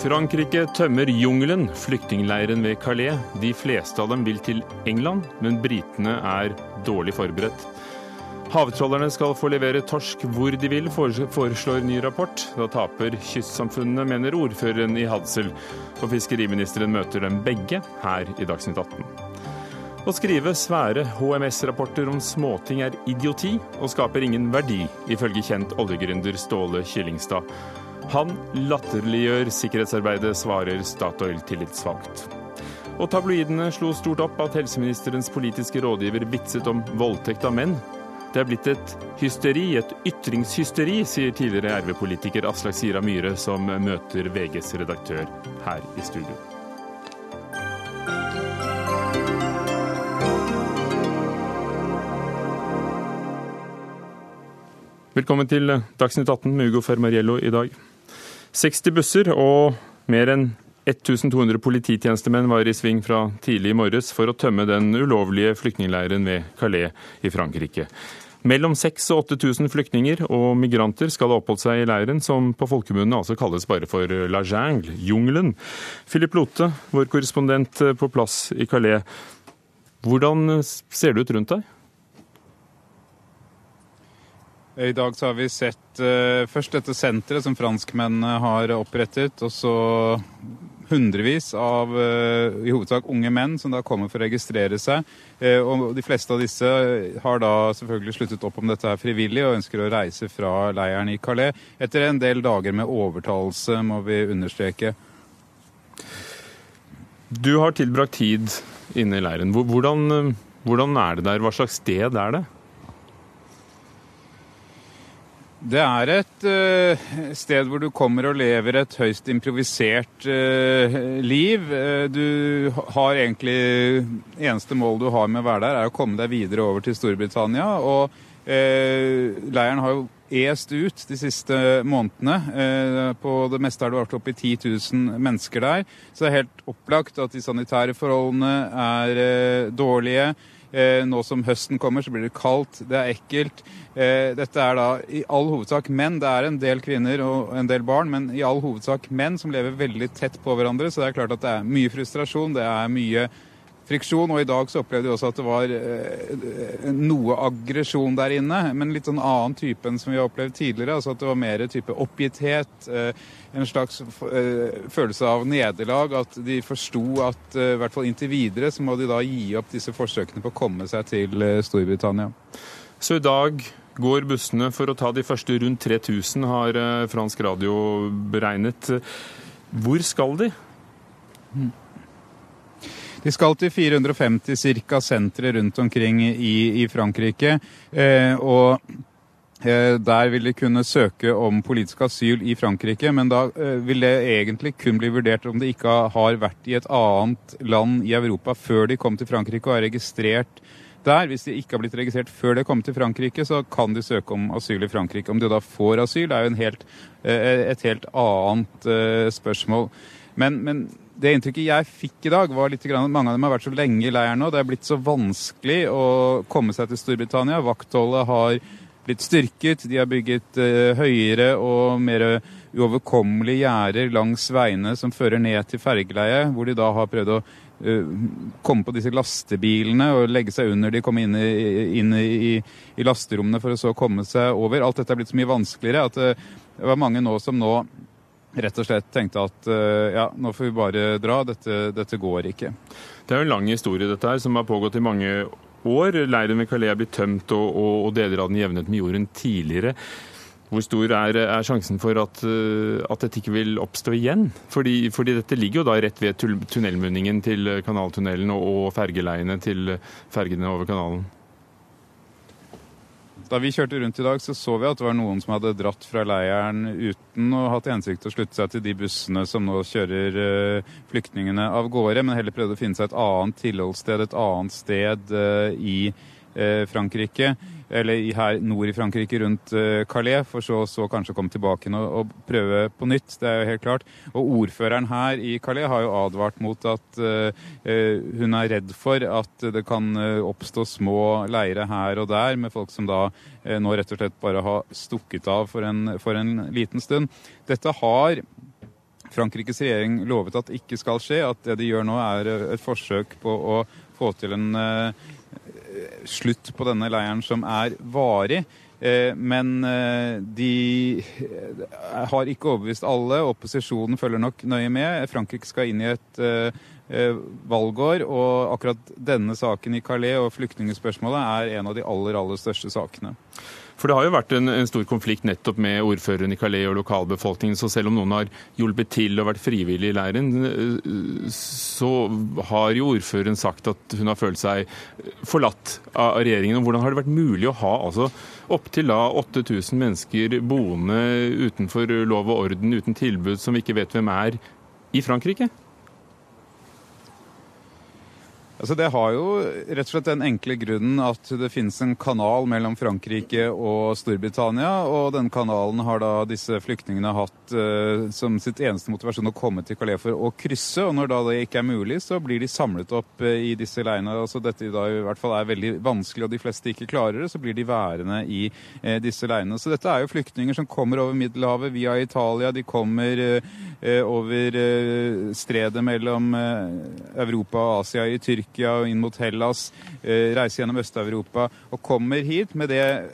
Frankrike tømmer jungelen, flyktningleiren ved Calais. De fleste av dem vil til England, men britene er dårlig forberedt. Havtrålerne skal få levere torsk hvor de vil, foreslår ny rapport. Da taper kystsamfunnene, mener ordføreren i Hadsel. Og fiskeriministeren møter dem begge her i Dagsnytt 18. Å skrive svære HMS-rapporter om småting er idioti og skaper ingen verdi, ifølge kjent oljegründer Ståle Kyllingstad. Han latterliggjør sikkerhetsarbeidet, svarer Statoil tillitsvalgt. Og tabloidene slo stort opp at helseministerens politiske rådgiver vitset om voldtekt av menn. Det er blitt et hysteri, et ytringshysteri, sier tidligere RV-politiker Aslak Sira Myhre, som møter VGs redaktør her i studio. Velkommen til Dagsnytt 18 med Ugo Fermariello i dag. 60 busser og mer enn 1200 polititjenestemenn var i sving fra tidlig i morges for å tømme den ulovlige flyktningleiren ved Calais i Frankrike. Mellom 6000 og 8000 flyktninger og migranter skal ha oppholdt seg i leiren, som på folkemunne altså kalles bare for La Jungle, jungelen. Philip Lote, vår korrespondent på plass i Calais. Hvordan ser det ut rundt deg? I dag så har vi sett uh, først dette senteret som franskmennene har opprettet, og så hundrevis av uh, i hovedsak unge menn som da kommer for å registrere seg. Uh, og De fleste av disse har da selvfølgelig sluttet opp om dette her frivillig og ønsker å reise fra leiren i Calais etter en del dager med overtalelse, må vi understreke. Du har tilbrakt tid inne i leiren. Hvordan, hvordan er det der? Hva slags sted er det? Det er et uh, sted hvor du kommer og lever et høyst improvisert uh, liv. Uh, du har egentlig Eneste mål du har med å være der, er å komme deg videre over til Storbritannia. Og leiren har jo est ut de siste månedene. På det meste har det vært oppi i 10 000 mennesker der. Så det er helt opplagt at de sanitære forholdene er dårlige. Eh, nå som høsten kommer, så blir det kaldt, det er ekkelt. Eh, dette er da i all hovedsak menn. Det er en del kvinner og en del barn, men i all hovedsak menn som lever veldig tett på hverandre. Så det er klart at det er mye frustrasjon, det er mye friksjon. Og i dag så opplevde vi også at det var eh, noe aggresjon der inne, men litt sånn annen type enn som vi har opplevd tidligere. Altså at det var mer type oppgitthet. En slags følelse av nederlag. At de forsto at i hvert fall inntil videre så må de da gi opp disse forsøkene på å komme seg til Storbritannia. Så i dag går bussene for å ta de første rundt 3000, har eh, fransk radio beregnet. Hvor skal de? De skal til 450 ca. sentre rundt omkring i, i Frankrike. Eh, og eh, der vil de kunne søke om politisk asyl i Frankrike, men da eh, vil det egentlig kun bli vurdert om de ikke har vært i et annet land i Europa før de kom til Frankrike og er registrert der. Hvis de ikke har blitt registrert før de kom til Frankrike, så kan de søke om asyl i Frankrike. Om de da får asyl, er jo helt, eh, et helt annet eh, spørsmål. Men, men, det inntrykket jeg fikk i dag, var litt at mange av dem har vært så lenge i leiren nå. Det er blitt så vanskelig å komme seg til Storbritannia. Vaktholdet har blitt styrket. De har bygget uh, høyere og mer uoverkommelige gjerder langs veiene som fører ned til fergeleiet, hvor de da har prøvd å Eh, komme på disse lastebilene og legge seg under de, komme inn, i, inn i, i, lasterommene for å så komme seg over. Alt dette er blitt så mye vanskeligere at eh, det var mange nå som nå rett og slett tenkte at eh, ja, nå får vi bare dra, dette, dette går ikke. Det er jo en lang historie dette her, som har pågått i mange år. Leiren ved Calais er blitt tømt, og, og, og deler av den jevnet med jorden tidligere. Hvor stor er, er sjansen for at, eh, at, dette ikke vil oppstå igjen? Fordi, fordi, dette ligger jo da rett ved tunnelmunningen til kanaltunnelen og, og fergeleiene til fergene over kanalen. Da vi kjørte rundt i dag, så så vi at det var noen som hadde dratt fra leiren uten å ha til hensikt å slutte seg til de bussene som nå kjører uh, flyktningene av gårde, men heller prøvde å finne seg et annet tilholdssted, et annet sted uh, i uh, Frankrike eller her nord i Frankrike, rundt eh, Calais, for så, så kanskje komme tilbake og, og, prøve på nytt. Det er jo helt klart. Og ordføreren her i Calais har jo advart mot at uh, hun er redd for at det kan oppstå små leire her og der med folk som da uh, nå rett og slett bare har stukket av for en, for en liten stund. Dette har Frankrikes regjering lovet at ikke skal skje. At det de gjør nå, er et forsøk på å få til en slutt på denne leiren som er varig. Eh, men eh, de eh, har ikke overbevist alle. Opposisjonen følger nok nøye med. Frankrike skal inn i et valgår, og akkurat denne saken i Calais og flyktningspørsmålet er en av de aller, aller største sakene. For det har jo vært en, en, stor konflikt nettopp med ordføreren i Calais og lokalbefolkningen. Så selv om noen har hjulpet til og vært frivillig i leiren, eh, så har jo ordføreren sagt at hun har følt seg forlatt av regjeringen. Og hvordan har det vært mulig å ha altså opptil 8000 mennesker boende utenfor lov og orden, uten tilbud, som vi ikke vet hvem er, i Frankrike? Altså Det har jo rett og slett den enkle grunnen at det finnes en kanal mellom Frankrike og Storbritannia. Og den kanalen har da disse flyktningene hatt uh, som sitt eneste motivasjon å komme til Calais for å krysse. Og når da det ikke er mulig, så blir de samlet opp uh, i disse leirene. Altså dette da i hvert fall er veldig vanskelig, og de fleste ikke klarer det, så blir de værende i uh, disse leirene. Så dette er jo flyktninger som kommer over Middelhavet via Italia. De kommer over stredet mellom Europa og Asia i Tyrkia Tyrkia og inn mot Hellas, eh, reise gjennom Øst-Europa og kommer hit med det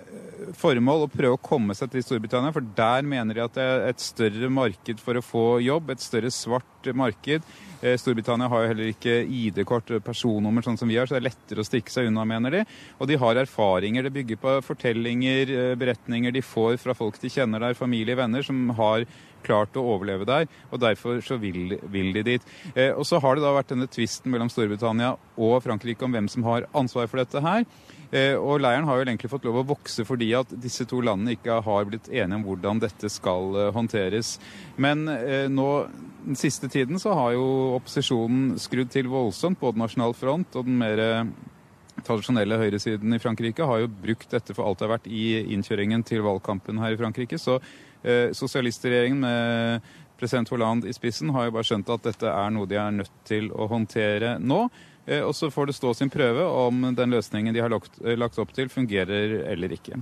formål å prøve å komme seg til Storbritannia, for der mener de at det er et større marked for å få jobb, et større svart marked. Eh, Storbritannia har jo heller ikke ID-kort, personnummer, sånn som vi har, så det er lettere å stikke seg unna, mener de. Og de har erfaringer. Det bygger på fortellinger, beretninger de får fra folk de kjenner der, familie, venner, som har klart å overleve der, og derfor så vil, vil de dit. Eh, og så har det da vært denne tvisten mellom Storbritannia og Frankrike om hvem som har ansvar for dette her. Eh, og leiren har jo egentlig fått lov å vokse fordi at disse to landene ikke har blitt enige om hvordan dette skal eh, håndteres. Men eh, nå den siste tiden så har jo opposisjonen skrudd til voldsomt, både Nasjonal Front og den mer tradisjonelle høyresiden i Frankrike har jo brukt dette for alt det har vært i innkjøringen til valgkampen her i Frankrike. Så Eh, sosialistregjeringen med president Hollande i spissen har jo bare skjønt at dette er noe de er nødt til å håndtere nå. Eh, og så får det stå sin prøve om den løsningen de har lagt, eh, lagt opp til, fungerer eller ikke.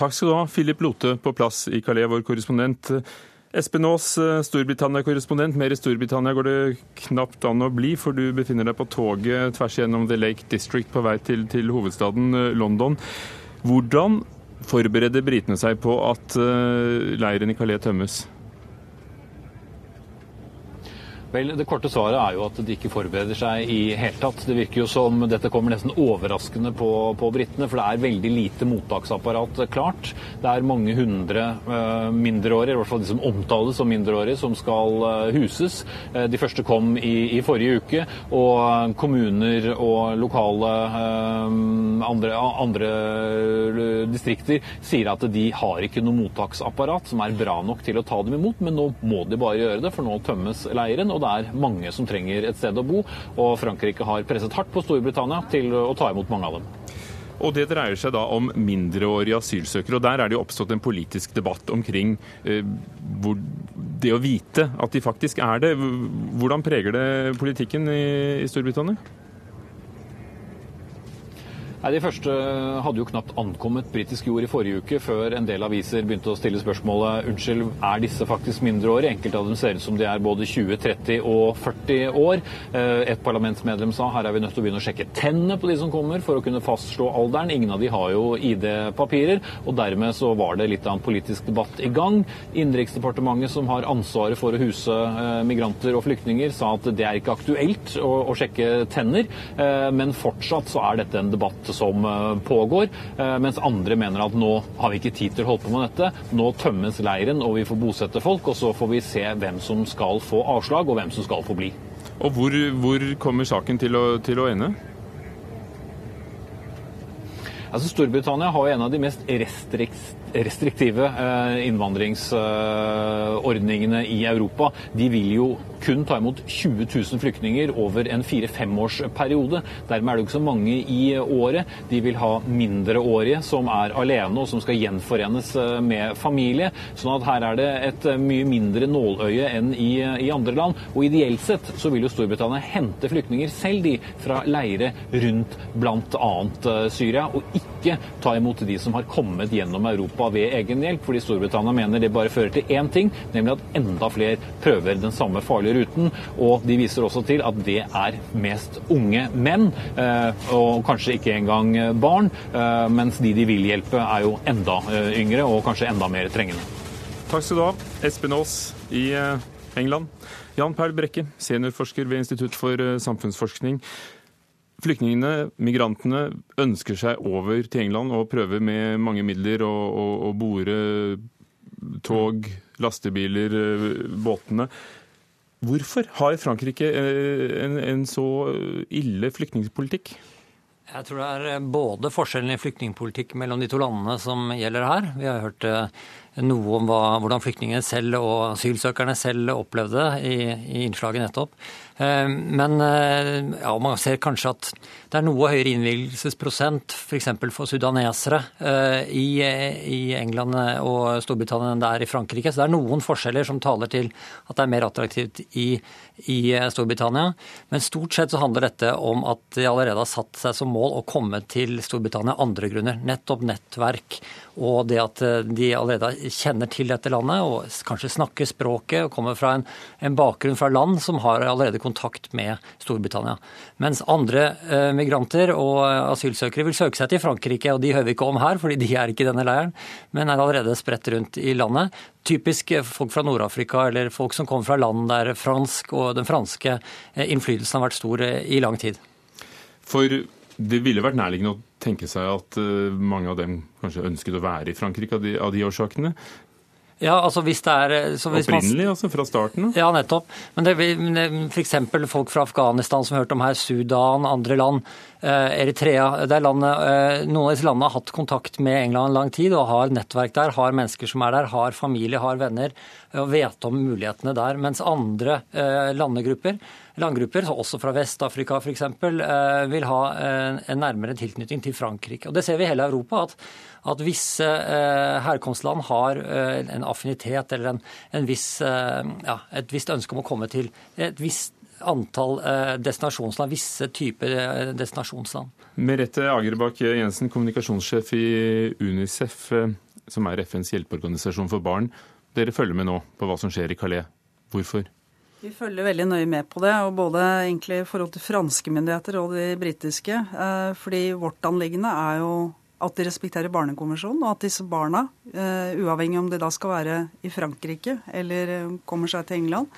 Takk skal du ha, Philip Lote på plass i Calais, vår korrespondent. Espen Aas, Storbritannia-korrespondent. Mer i Storbritannia går det knapt an å bli, for du befinner deg på toget tvers gjennom The Lake District på vei til, til hovedstaden London. Hvordan Forbereder britene seg på at eh, leiren i Calais tømmes? Vel, Det korte svaret er jo at de ikke forbereder seg i hele tatt. Det virker jo som dette kommer nesten overraskende på, på britene, for det er veldig lite mottaksapparat klart. Det er mange hundre uh, mindreårige, i hvert fall de som omtales som mindreårige, som skal uh, huses. Uh, de første kom i, i, forrige uke, og kommuner og lokale andre, andre, distrikter sier at de har ikke noe mottaksapparat som er bra nok til å ta dem imot, men nå må de bare gjøre det, for nå tømmes leiren. og og det er mange som trenger et sted å bo. Og Frankrike har presset hardt på Storbritannia til å ta imot mange av dem. Og Det dreier seg da om mindreårige asylsøkere. og Der er det jo oppstått en politisk debatt omkring eh, hvor, det å vite at de faktisk er det. Hvordan preger det politikken i, i Storbritannia? Nei, De første hadde jo knapt ankommet britisk jord i forrige uke, før en del aviser begynte å stille spørsmålet unnskyld, er disse faktisk mindreårige? Enkelte av dem ser ut som de er både 20, 30 og 40 år. Eh, et parlamentsmedlem sa her er vi nødt til å begynne å sjekke tennene på de som kommer, for å kunne fastslå alderen. Ingen av de har jo ID-papirer, og dermed så var det litt av en politisk debatt i gang. Innenriksdepartementet, som har ansvaret for å huse eh, migranter og flyktninger, sa at det er ikke aktuelt å, å sjekke tenner, eh, men fortsatt så er dette en debatt som eh, pågår, eh, mens andre mener at nå har vi ikke tid til å holde på med dette. Nå tømmes leiren og vi får bosette folk, og så får vi se hvem som skal få avslag og hvem som skal få bli. Og hvor, hvor kommer saken til å, til å ende? Altså, Storbritannia har jo en av de mest restriks restriktive eh, innvandringsordningene i Europa. De vil jo kun ta imot 20 000 flyktninger over en fire-femårsperiode. Dermed er det jo ikke så mange i året. De vil ha mindreårige som er alene og som skal gjenforenes eh, med familie. sånn at her er det et eh, mye mindre nåløye enn i, i andre land. Og ideelt sett så vil jo Storbritannia hente flyktninger selv, de, fra leire rundt bl.a. Syria, og ikke ta imot de som har kommet gjennom Europa ved egen hjelp, fordi Storbritannia mener det bare fører til én ting, nemlig at enda flere prøver den samme farlige ruten. Og de viser også til at det er mest unge menn, eh, og kanskje ikke engang barn, eh, mens de de vil hjelpe er jo enda yngre og kanskje enda mer trengende. Takk skal du ha, Espen Aas i England. Jan Perl Brekke, seniorforsker ved Institutt for samfunnsforskning. Flyktningene, migrantene, ønsker seg over til England og prøver med mange midler å bore tog, lastebiler, båtene. Hvorfor har Frankrike eh, en, en så ille flyktningpolitikk? Jeg tror det er både forskjellen i flyktningpolitikk mellom de to landene som gjelder her. Vi har hørt eh, noe om hva, hvordan flyktningene selv og asylsøkerne selv opplevde i, i innslaget nettopp. Eh, men eh, ja, man ser kanskje at det er noe høyere innvilgelsesprosent f.eks. For, for sudanesere eh, i, i, England og Storbritannia enn det er i Frankrike. Så det er noen forskjeller som taler til at det er mer attraktivt i, i Storbritannia. Men stort sett så handler dette om at de allerede har satt seg som mål å komme til Storbritannia andre grunner. Nettopp nettverk og det at de allerede kjenner til dette landet og kanskje snakker språket og kommer fra en, en bakgrunn fra land som har allerede kontakt med Storbritannia. Mens andre eh, migranter og asylsøkere vil søke seg til Frankrike, og de hører vi ikke om her, fordi de er ikke i denne leiren, men er allerede spredt rundt i landet. Typisk folk fra Nord-Afrika eller folk som kommer fra land der fransk og den franske eh, innflytelsen har vært stor eh, i lang tid. For det ville vært nærliggende å tenke seg at mange av dem kanskje ønsket å være i Frankrike av de, av de årsakene. Ja, altså hvis det er... Hvis Opprinnelig, altså fra starten? Ja, nettopp. Men det f.eks. folk fra Afghanistan som vi hørte om her, Sudan, andre land, eh, Eritrea landet, eh, Noen av disse landene har hatt kontakt med England en lang tid og har nettverk der, har mennesker som er der, har familie, har venner og vet om mulighetene der. Mens andre landegrupper landgrupper, også fra Vest-Afrika f.eks., vil ha en nærmere tilknytning til Frankrike. Og Det ser vi i hele Europa. at at visse eh, herkomstland har eh, en affinitet eller en, en viss, eh, ja, et visst ønske om å komme til et visst antall destinasjonsland, visse typer destinasjonsland. Merete Agerbakk Jensen, kommunikasjonssjef i Unicef, som er FNs hjelpeorganisasjon for barn. Dere følger med nå på hva som skjer i Calais. Hvorfor? Vi følger veldig nøye med på det, og både egentlig i forhold til franske myndigheter og de britiske. Fordi vårt anliggende er jo at de respekterer Barnekonvensjonen, og at disse barna, uh, uavhengig om de da skal være i Frankrike eller uh, kommer seg til England,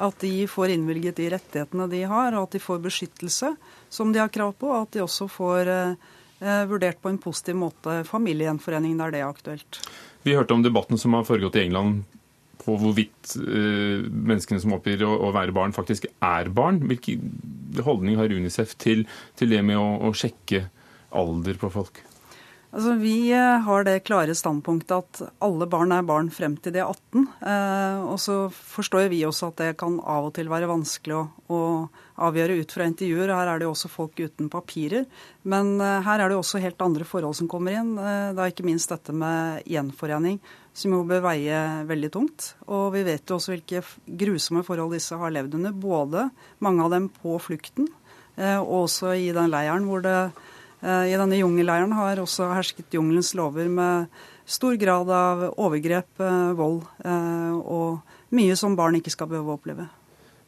at de får innvilget de rettighetene de har, og at de får beskyttelse som de har krav på, og at de også får uh, vurdert på en positiv måte familiegjenforening der det er aktuelt. Vi hørte om debatten som har foregått i England på hvorvidt menneskene som oppgir å, være barn, faktisk er barn. Hvilken holdning har Unicef til, til det med å, å sjekke alder på folk? Altså, Vi eh, har det klare standpunktet at alle barn er barn frem til de er 18. Eh, og så forstår vi også at det kan av og til være vanskelig å, å avgjøre ut fra intervjuer. Her er det jo også folk uten papirer. Men eh, her er det jo også helt andre forhold som kommer inn. Eh, er ikke minst dette med gjenforening, som jo bør veie veldig tungt. Og vi vet jo også hvilke grusomme forhold disse har levd under. Både mange av dem på flukten, eh, og også i den leiren hvor det I denne jungelleiren har også hersket jungelens lover med stor grad av overgrep, eh, vold eh, og mye som barn ikke skal behøve å oppleve.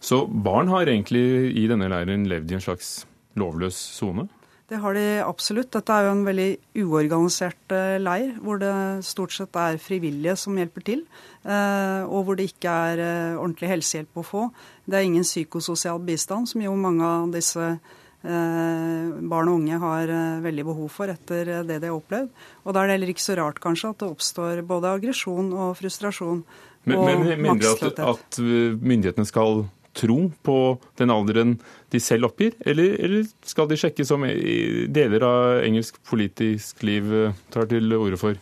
Så barn har egentlig i denne leiren levd i en slags lovløs sone? Det har de absolutt. Dette er jo en veldig uorganisert leir, hvor det stort sett er frivillige som hjelper til. Og hvor det ikke er ordentlig helsehjelp å få. Det er ingen psykososial bistand, som jo mange av disse Eh, barn og unge har eh, veldig behov for etter eh, det de har opplevd. Og da er det heller ikke så rart kanskje at det oppstår både aggresjon og frustrasjon. Men, og men du at, at, myndighetene skal tro på den alderen de selv oppgir, eller, eller skal de sjekke som deler av engelsk politisk liv tar til orde for?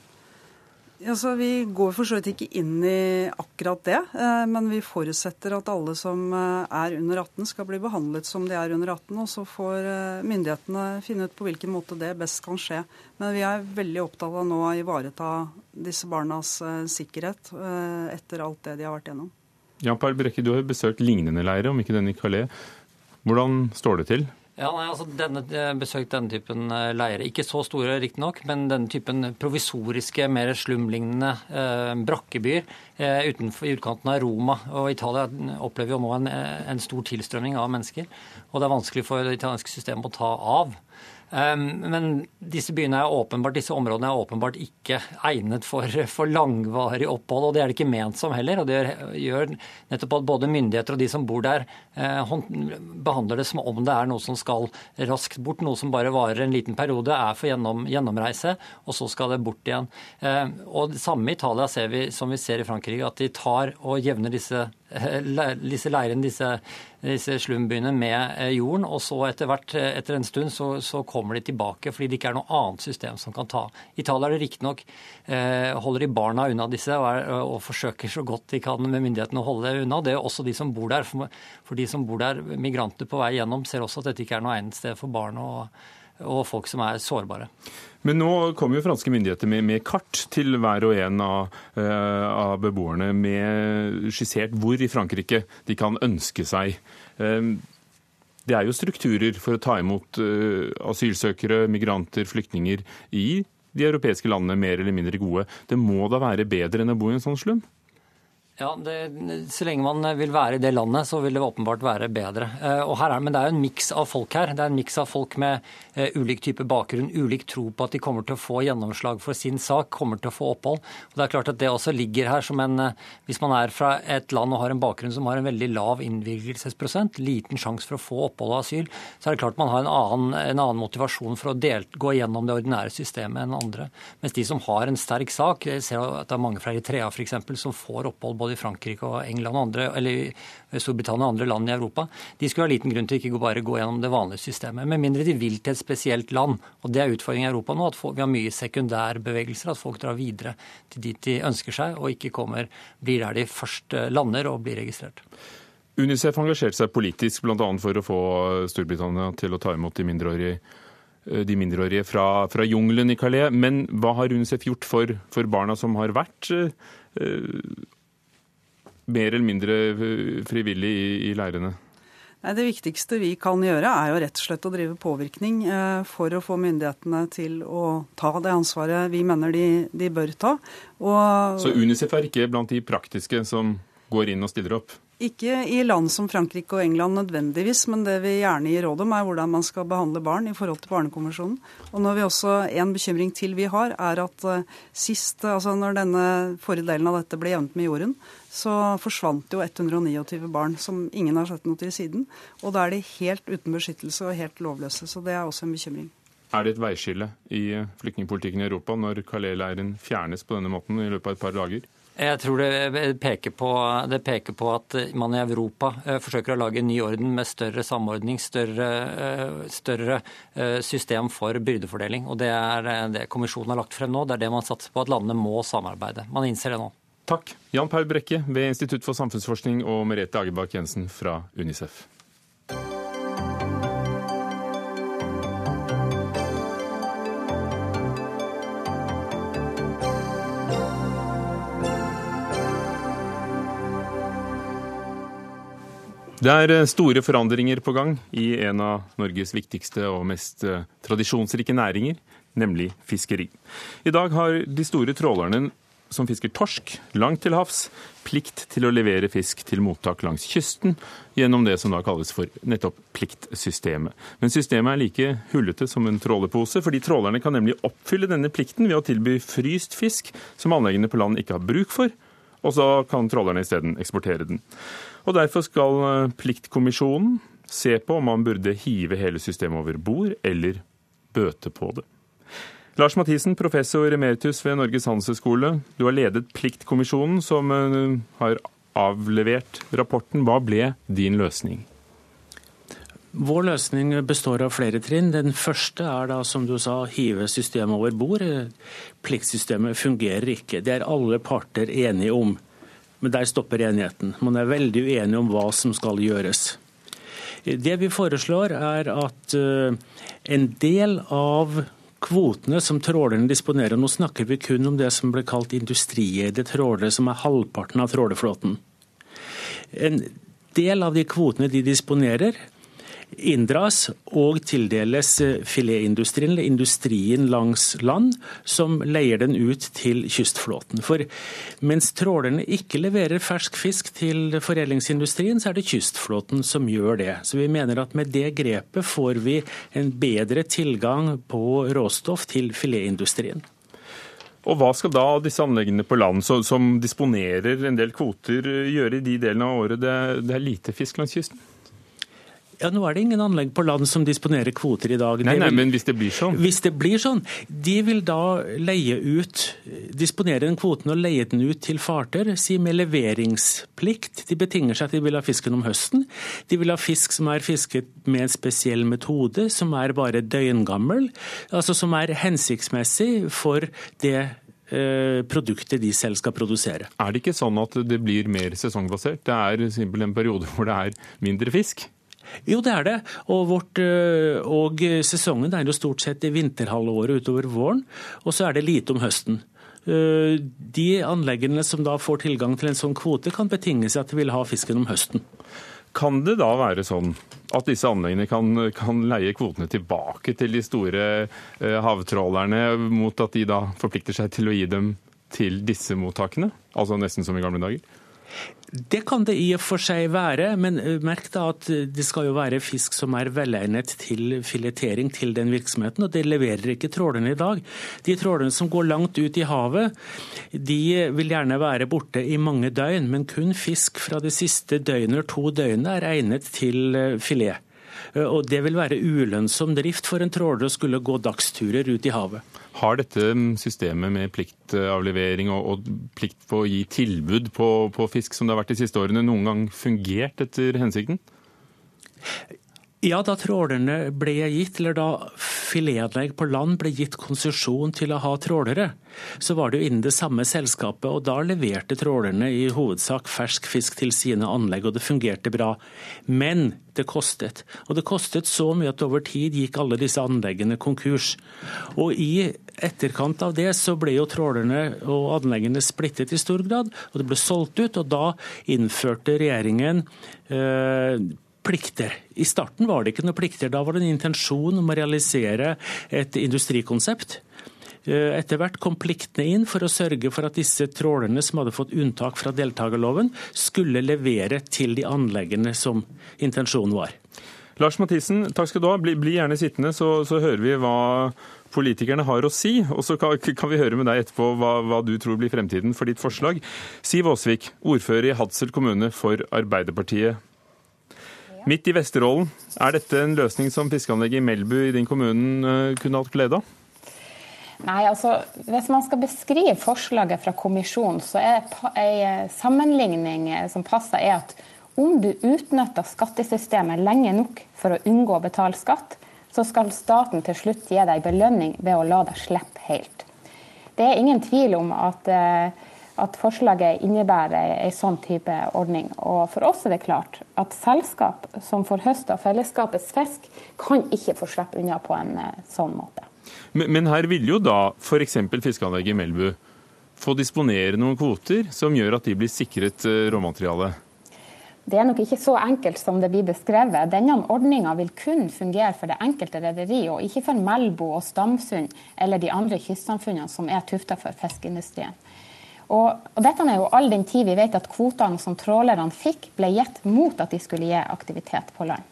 Ja, vi går for så vidt ikke inn i akkurat det, eh, men vi forutsetter at alle som eh, er under 18 skal bli behandlet som de er under 18, og så får eh, myndighetene finne ut på hvilken måte det best kan skje. Men vi er veldig opptatt av nå å ivareta disse barnas sikkerhet etter alt det de har vært gjennom. Jan Per Brekke, du har besøkt lignende leirer, om ikke den i Calais. Hvordan står det til? Ja, nei, altså denne, besøkt denne typen eh, leirer. Ikke så store, riktignok, men denne typen provisoriske, mer slumlignende eh, brakkebyer eh, utenfor, i utkanten av Roma. Og Italia opplever jo nå en, en stor tilstrømning av mennesker. Og det er vanskelig for det italienske systemet å ta av. Ehm, men disse byene er åpenbart, disse områdene er åpenbart ikke egnet for, for, langvarig opphold, og det er det ikke ment som heller. og Det gjør nettopp at både myndigheter og de som bor der, eh, behandler det som om det er noe som skal raskt bort, noe som bare varer en liten periode, er for gjennom, gjennomreise, og så skal det bort igjen. Ehm, og det samme i Italia ser vi som vi ser i Frankrike, at de tar og jevner disse disse leirene, disse, disse slumbyene, med eh, jorden. Og så etter hvert, eh, etter en stund, så, så, kommer de tilbake fordi det ikke er noe annet system som kan ta. Italia er det riktignok eh, holder de barna unna disse og, er, og, forsøker så godt de kan med myndighetene å holde det unna. Det er også de som bor der. For, for de som bor der, migranter på vei gjennom, ser også at dette ikke er noe egnet sted for barn og, og folk som er sårbare. Men nå kommer jo franske myndigheter med, med kart til hver og en av, uh, av, beboerne, med skissert hvor i Frankrike de kan ønske seg. Uh, det er jo strukturer for å ta imot uh, asylsøkere, migranter, flyktninger i de europeiske landene mer eller mindre gode. Det må da være bedre enn å bo i en sånn slum? Ja, det, Så lenge man vil være i det landet, så vil det åpenbart være bedre. Eh, og her er, men det er jo en miks av folk her. Det er en miks av folk med uh, ulik type bakgrunn, ulik tro på at de kommer til å få gjennomslag for sin sak, kommer til å få opphold. Og det er klart at det også ligger her som en uh, Hvis man er fra et land og har en bakgrunn som har en veldig lav innvilgelsesprosent, liten sjanse for å få opphold og asyl, så er det klart man har en annen, en annen motivasjon for å delt, gå gjennom det ordinære systemet enn andre. Mens de som har en sterk sak, jeg ser at det er mange fra Eritrea f.eks. som får opphold både både i Frankrike og England og andre, eller Storbritannia og andre land i Europa, de skulle ha liten grunn til ikke bare gå gjennom det vanlige systemet. Med mindre de vil til et spesielt land. Og det er utfordringen i Europa nå, at vi har mye sekundærbevegelser. At folk drar videre til dit de ønsker seg, og ikke kommer, blir der de først eh, lander og blir registrert. Unicef engasjerte seg politisk bl.a. for å få Storbritannia til å ta imot de mindreårige eh, de mindreårige fra, fra jungelen i Calais. Men hva har UNICEF gjort for, for barna som har vært eh, mer eller mindre eh, frivillig i, i leirene? Nei, Det viktigste vi kan gjøre, er jo rett og slett å drive påvirkning eh, for å få myndighetene til å ta det ansvaret vi mener de, de bør ta. Og, Så Unicef er ikke blant de praktiske som går inn og stiller opp? Ikke i land som Frankrike og England nødvendigvis, men det vi gjerne gir råd om, er hvordan man skal behandle barn i forhold til Barnekonvensjonen. Og når vi også, En bekymring til vi har, er at uh, sist, altså når denne forrige delen av dette ble jevnt med jorden, så forsvant jo 129 barn som ingen har sett noe til siden. Og da er de helt uten beskyttelse og helt lovløse. Så det er også en bekymring. Er det et veiskille i flyktningpolitikken i Europa når Calais-leiren fjernes på denne måten i løpet av et par dager? Jeg tror det peker, på, det peker, på, at man i Europa eh, forsøker å lage en ny orden med større samordning, større, eh, større eh, system for byrdefordeling. Og Det er det kommisjonen har lagt frem nå. Det er det man satser på, at landene må samarbeide. Man innser det nå. Takk. Jan Paul Brekke ved Institutt for samfunnsforskning og Merete Agerbakk Jensen fra Unicef. Det er eh, store forandringer på gang i en av Norges viktigste og mest eh, tradisjonsrike næringer, nemlig fiskeri. I dag har de store trålerne som fisker torsk langt til havs, plikt til å levere fisk til mottak langs kysten gjennom det som da kalles for nettopp pliktsystemet. Men systemet er like hullete som en trålerpose, fordi trålerne kan nemlig oppfylle denne plikten ved å tilby fryst fisk som anleggene på land ikke har bruk for, og så kan trålerne isteden eksportere den. Og Derfor skal eh, Pliktkommisjonen se på om man burde hive hele systemet over bord, eller bøte på det. Lars Mathisen, professor emeritus ved Norges handelshøyskole. Du har ledet Pliktkommisjonen, som eh, har avlevert rapporten. Hva ble din løsning? Vår løsning består av flere trinn. Den første er da, som du sa, hive systemet over bord. Pliktsystemet fungerer ikke. Det er alle parter enige om. Men der stopper enigheten. Man er veldig uenig om hva som skal gjøres. Det vi foreslår, er at eh, en del av kvotene som trålerne disponerer, nå snakker vi kun om det som ble kalt industrieide trålere, som er halvparten av trålerflåten. En del av de kvotene de disponerer, inndras og tildeles filetindustrien, eller industrien langs land, som leier den ut til kystflåten. For mens trålerne ikke leverer fersk fisk til foredlingsindustrien, så er det kystflåten som gjør det. Så vi mener at med det grepet får vi en bedre tilgang på råstoff til filetindustrien. Og Hva skal da disse anleggene på land som disponerer en del kvoter, gjøre i de delene av året det er lite fisk langs kysten? Ja, Nå er det ingen anlegg på land som disponerer kvoter i dag. Nei, nei, men hvis det blir sånn? Hvis det blir sånn. De vil da leie ut, disponere den kvoten og leie den ut til fartøyer, si med leveringsplikt. De betinger seg at de vil ha fisken om høsten. De vil ha fisk som er fisket med en spesiell metode, som er bare døgngammel. Altså som er hensiktsmessig for det eh, produktet de selv skal produsere. Er det ikke sånn at det blir mer sesongbasert? Det er simpelthen en periode hvor det er mindre fisk? Jo, det er det. Og, vårt, øh, og sesongen er jo stort sett i vinterhalvåret utover våren, og så er det lite om høsten. Øh, de anleggene som da får tilgang til en sånn kvote, kan betinge seg at de vil ha fisken om høsten. Kan det da være sånn at disse anleggene kan, kan leie kvotene tilbake til de store eh, havtrålerne, mot at de da forplikter seg til å gi dem til disse mottakene? Altså nesten som i gamle dager? Det kan det i og for seg være, men eh, merk da at eh, det skal jo være fisk som er velegnet til filetering til den virksomheten, og det leverer ikke trålerne i dag. De trålerne som går langt ut i havet, de vil gjerne være borte i mange døgn, men kun fisk fra det siste døgnet to døgnene er egnet til eh, filet. Og det vil være ulønnsom drift for en tråler å skulle gå dagsturer ut i havet. Har dette systemet med pliktavlevering og, og plikt på å gi tilbud på, på, fisk som det har vært de siste årene, noen gang fungert etter hensikten? Ja, da trålerne ble gitt, eller da filetanlegg på land ble gitt konsesjon til å ha trålere, så var det jo innen det samme selskapet, og da leverte trålerne i hovedsak fersk fisk til sine anlegg, og det fungerte bra. Men det kostet. Og det kostet så mye at over tid gikk alle disse anleggene konkurs. Og i etterkant av det så ble jo trålerne og anleggene splittet i stor grad, og det ble solgt ut, og da innførte regjeringen eh, plikter. I starten var det ikke noen plikter. Da var det en intensjon om å realisere et industrikonsept. Eh, etter hvert kom pliktene inn for å sørge for at disse trålerne som hadde fått unntak fra deltakerloven, skulle levere til de anleggene som intensjonen var. Lars Mathisen, takk skal du ha. Bli, bli gjerne sittende, så, så, hører vi hva politikerne har å si. Og så kan, kan vi høre med deg etterpå hva, hva, du tror blir fremtiden for ditt forslag. Siv Aasvik, ordfører i Hadsel kommune for Arbeiderpartiet. Midt i Vesterålen, er dette en løsning som fiskeanlegget i Melbu i din kommune eh, kunne hatt glede av? Nei, altså, Hvis man skal beskrive forslaget fra kommisjonen, så er en sammenligning eh, som passer, er at om du utnytter skattesystemet lenge nok for å unngå å betale skatt, så skal staten til slutt gi deg belønning ved å la deg slippe helt. Det er ingen tvil om at eh, at forslaget innebærer en sånn type ordning. Og For oss er det klart at selskap som får høsta fellesskapets fisk, kan ikke få slippe unna på en eh, sånn måte. Men, men her vil jo da f.eks. fiskeanlegget i Melbu få disponere noen kvoter som gjør at de blir sikret eh, råmateriale? Det er nok ikke så enkelt som det blir beskrevet. Denne ordninga vil kun fungere for det enkelte rederi, og ikke for Melbu og Stamsund eller de andre kystsamfunnene som er tufta for fiskeindustrien. Og, og, dette er jo all den tid vi vet at kvotene som trålerne fikk, ble gitt mot at de skulle gi aktivitet på land.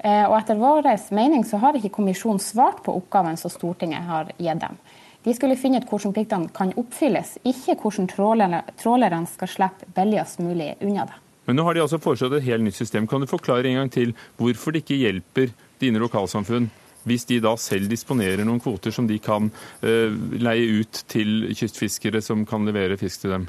Eh, og etter vår mening så har ikke kommisjonen svart på oppgaven som Stortinget har gitt dem. De skulle finne ut hvordan pliktene kan oppfylles, ikke hvordan trålerne, trålerne skal slippe billigst mulig unna det. Men nå har de altså foreslått et helt nytt system. Kan du forklare en gang til hvorfor det ikke hjelper dine lokalsamfunn hvis de da selv disponerer noen kvoter som de kan uh, leie ut til kystfiskere som kan levere fisk til dem?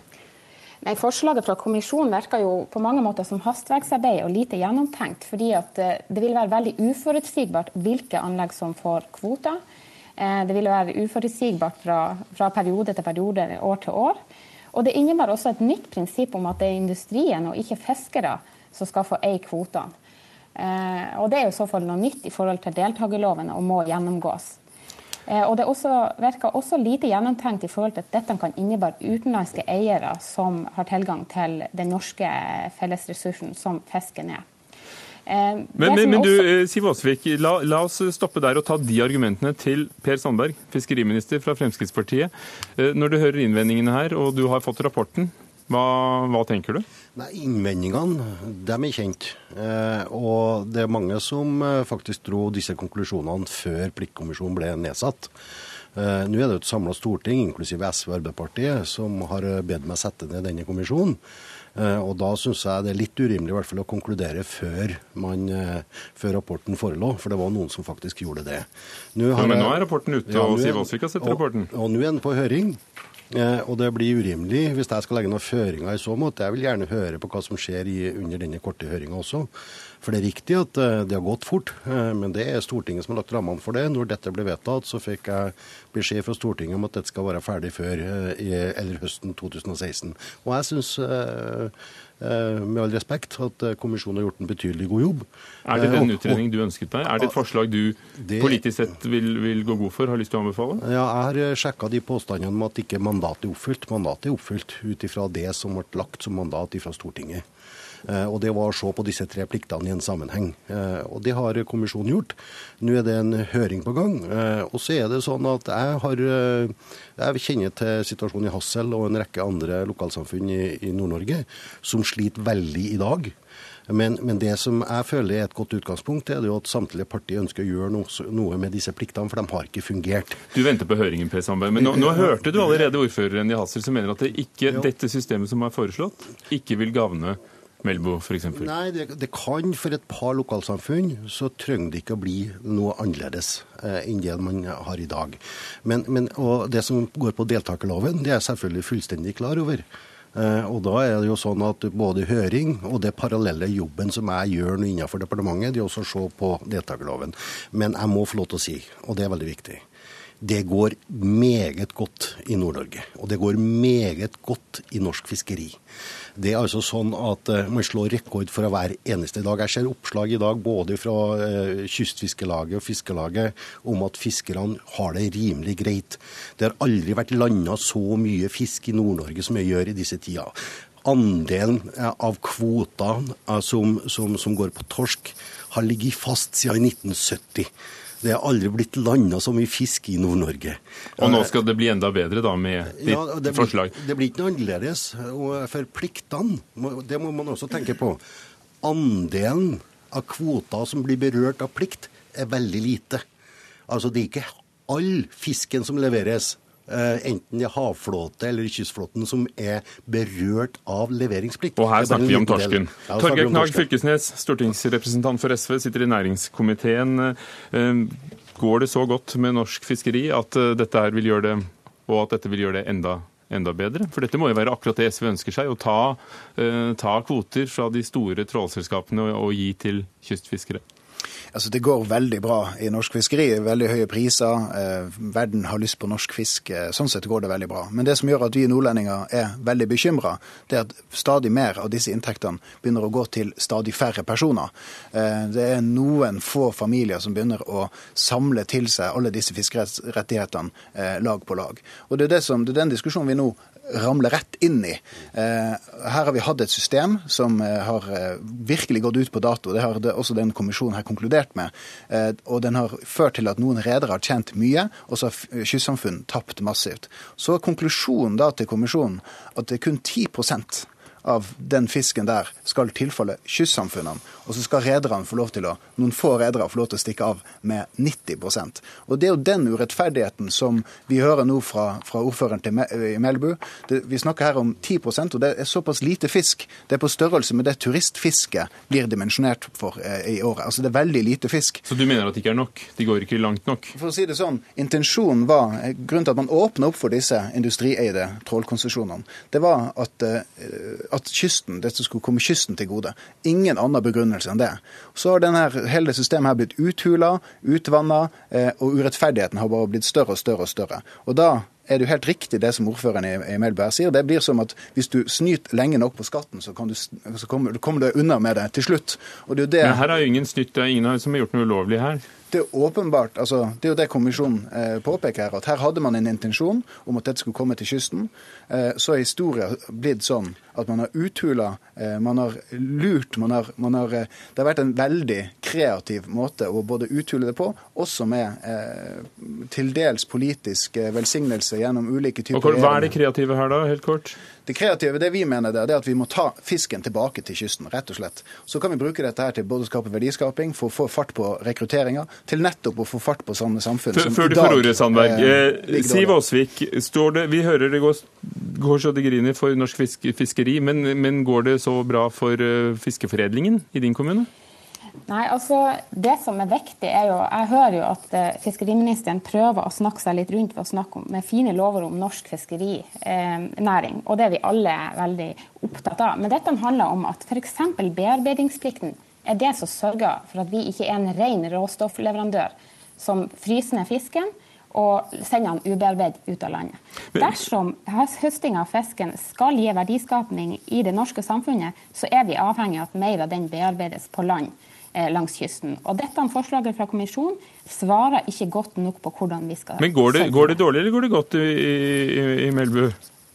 Nei, Forslaget fra kommisjonen virker jo på mange måter som hastverksarbeid og lite gjennomtenkt. fordi at uh, Det vil være veldig uforutsigbart hvilke anlegg som får kvoter. Uh, det vil være uforutsigbart fra, fra periode til periode, år til år. Og Det innebærer også et nytt prinsipp om at det er industrien og ikke fiskere som skal få eie kvotene. Eh, og Det er jo i så fall noe nytt i forhold til deltakerloven og må gjennomgås. Eh, og Det også, virker også lite gjennomtenkt i forhold til at dette kan innebære utenlandske eiere som har tilgang til den norske fellesressursen som fisken er. Men, men, men du, Siv Åsvik, la, la, oss stoppe der og ta de argumentene til Per Sandberg, fiskeriminister fra Fremskrittspartiet. Når du hører innvendingene her, og du har fått rapporten, hva, hva tenker du? Nei, Innvendingene de er kjent. Eh, og det er mange som eh, faktisk dro disse konklusjonene før pliktkommisjonen ble nedsatt. Eh, nå er det et samla storting, inklusive SV og Arbeiderpartiet, som har bedt meg sette ned denne kommisjonen. Eh, og da syns jeg det er litt urimelig i hvert fall å konkludere før, man, eh, før rapporten forelå, for det var noen som faktisk gjorde det. Nå ja, men nå er rapporten ute, ja, og Siv Aasvik har sett rapporten. Og, og nå er den på høring. Eh, og det blir urimelig hvis jeg skal legge noen føringer i så måte. Jeg vil gjerne høre på hva som skjer under denne korte høringa også. For det er riktig at eh, det har gått fort, eh, men det er Stortinget som har lagt rammene for det. Når dette ble vedtatt, så fikk jeg beskjed fra Stortinget om at dette skal være ferdig før eller høsten 2016. Og jeg synes med all respekt at kommisjonen har gjort en betydelig god jobb. Er det den utredning du ønsket deg? Er det et forslag du det, politisk sett vil, vil, gå god for, har lyst til å anbefale? Ja, Jeg har sjekka de påstandene om at ikke mandatet er oppfylt. Mandatet er oppfylt ut ifra det som ble lagt som mandat fra Stortinget. Eh, og det var å se på disse tre pliktene i en sammenheng. Eh, og det har kommisjonen gjort. Nå er det en høring på gang. Eh, og så er det sånn at jeg har jeg kjenner til situasjonen i Hassel og en rekke andre lokalsamfunn i, i Nord-Norge som sliter veldig i dag. Men, men, det som jeg føler er et godt utgangspunkt, er at samtlige partier ønsker å gjøre noe, noe, med disse pliktene, for de har ikke fungert. Du venter på høringen, Per Sandberg. Men nå, nå hørte du allerede ordføreren i Hassel som mener at det ikke, dette systemet som er foreslått, ikke vil gagne Melbo f.eks.? Nei, det, det, kan for et par lokalsamfunn så trenger det ikke å bli noe annerledes eh, enn det man har i dag. Men, men, og det som går på deltakerloven, det er jeg selvfølgelig fullstendig klar over. Eh, og da er det jo sånn at både høring og det parallelle jobben som jeg gjør nå innenfor departementet, det er også å se på deltakerloven. Men jeg må få lov til å si, og det er veldig viktig, det går meget godt i Nord-Norge. Og det går meget godt i norsk fiskeri. Det er altså sånn at uh, man slår rekord for hver eneste dag. Jeg ser oppslag i dag både fra uh, Kystfiskelaget og Fiskelaget om at fiskerne har det rimelig greit. Det har aldri vært landa så mye fisk i Nord-Norge som jeg gjør i disse tider. Andelen uh, av kvotene som, som, som går på torsk, har ligget fast siden 1970. Det er aldri blitt landa så mye fisk i Nord-Norge. Og nå skal det bli enda bedre da med ditt ja, det forslag? Blir, det blir ikke noe annerledes. Og for pliktene, det må man også tenke på. Andelen av kvoter som blir berørt av plikt, er veldig lite. Altså det er ikke all fisken som leveres Eh, enten det er havflåte eller kystflåten som er berørt av leveringsplikt. Og her snakker vi om torsken. Ja, Torgeir Knag Fylkesnes, stortingsrepresentant for SV, sitter i næringskomiteen. Eh, går det så godt med norsk fiskeri at eh, dette her vil gjøre det, og at dette vil gjøre det enda enda bedre? For dette må jo være akkurat det SV ønsker seg, å ta, ta kvoter fra de store trålselskapene og, og gi til kystfiskere. Altså, det går veldig bra i norsk fiskeri. Veldig høye priser. Eh, verden har lyst på norsk fisk. Eh, sånn sett går det veldig bra. Men det som gjør at vi nordlendinger er veldig bekymra, det er at stadig mer av disse inntektene begynner å gå til stadig færre personer. Eh, det er noen få familier som begynner å samle til seg alle disse fiskerettighetene eh, lag på lag. Og det er, som, det er den diskusjonen vi nå ramler rett inn i. Eh, her har vi hatt et system som eh, har eh, virkelig gått ut på dato. Det har også den kommisjonen her konkludert med. Og den har ført til at noen redere har tjent mye, og så har kystsamfunn tapt massivt. Så er konklusjonen da til kommisjonen at det er kun 10 av den fisken der skal tilfalle kystsamfunnene. Og så skal rederne få lov til å, noen få redere få lov til å stikke av med 90% Og Det er jo den urettferdigheten som vi hører nå fra, fra ordføreren til i Melbu. Det, vi snakker her om 10% og det er såpass lite fisk. Det er på størrelse med det turistfisket blir dimensjonert for eh, i året. Altså det er veldig lite fisk. Så du mener at det ikke er nok? De går ikke langt nok? For å si det sånn, intensjonen var, eh, Grunnen til at man åpna opp for disse industrieide trålkonsesjonene, det var at eh, at kysten, dette skulle komme kysten til gode. Ingen annen begrunnelse enn det. Så har denne, hele systemet her blitt uthula, utvanna, eh, og urettferdigheten har bare blitt større og større og større. Og da er det jo helt riktig det som ordføreren i, i Melbu her sier. Det blir som at hvis du snyter lenge nok på skatten, så, du, så kommer, kommer, du unna med det til slutt. Det det... Men her har jo ingen snytt, det er ingen som har gjort noe ulovlig her. Det er åpenbart, altså, det er jo det kommisjonen eh, påpeker her, at her hadde man en intensjon om at dette skulle komme til kysten. Eh, så er historien blitt sånn at man har uthula, eh, man har lurt, man har, man har, Det har vært en veldig kreativ måte å både uthule det på, også med til dels politisk velsignelse gjennom ulike typer Hva er det kreative her, da, helt kort? Det kreative, det vi mener, det er at vi må ta fisken tilbake til kysten, rett og slett. Så kan vi bruke dette her til både å skape verdiskaping, for å få fart på rekrutteringa, til nettopp å få fart på sånne samfunn som Før du får ordet, Sandberg. Eh, Siv Aasvik, vi hører det går, går så det griner for norsk fiskeri, men, men går det så bra for uh, fiskeforedlingen i din kommune? Nei, altså Det som er viktig, er jo Jeg hører jo at eh, fiskeriministeren prøver å snakke seg litt rundt ved å snakke om, med fine lover om norsk fiskerinæring. Eh, og det er vi alle veldig opptatt av. Men dette handler om at f.eks. bearbeidingsplikten er det som sørger for at vi ikke er en ren råstoffleverandør som fryser ned fisken og sender den ubearbeidet ut av landet. Dersom høsting av fisken skal gi verdiskapning i det norske samfunnet, så er vi avhengig av at mer av den bearbeides på land. Eh, langs kysten. Og Dette forslaget fra kommisjonen svarer ikke godt nok på hvordan vi skal Men Går det, går det dårlig eller går det godt i, i, i Melbu?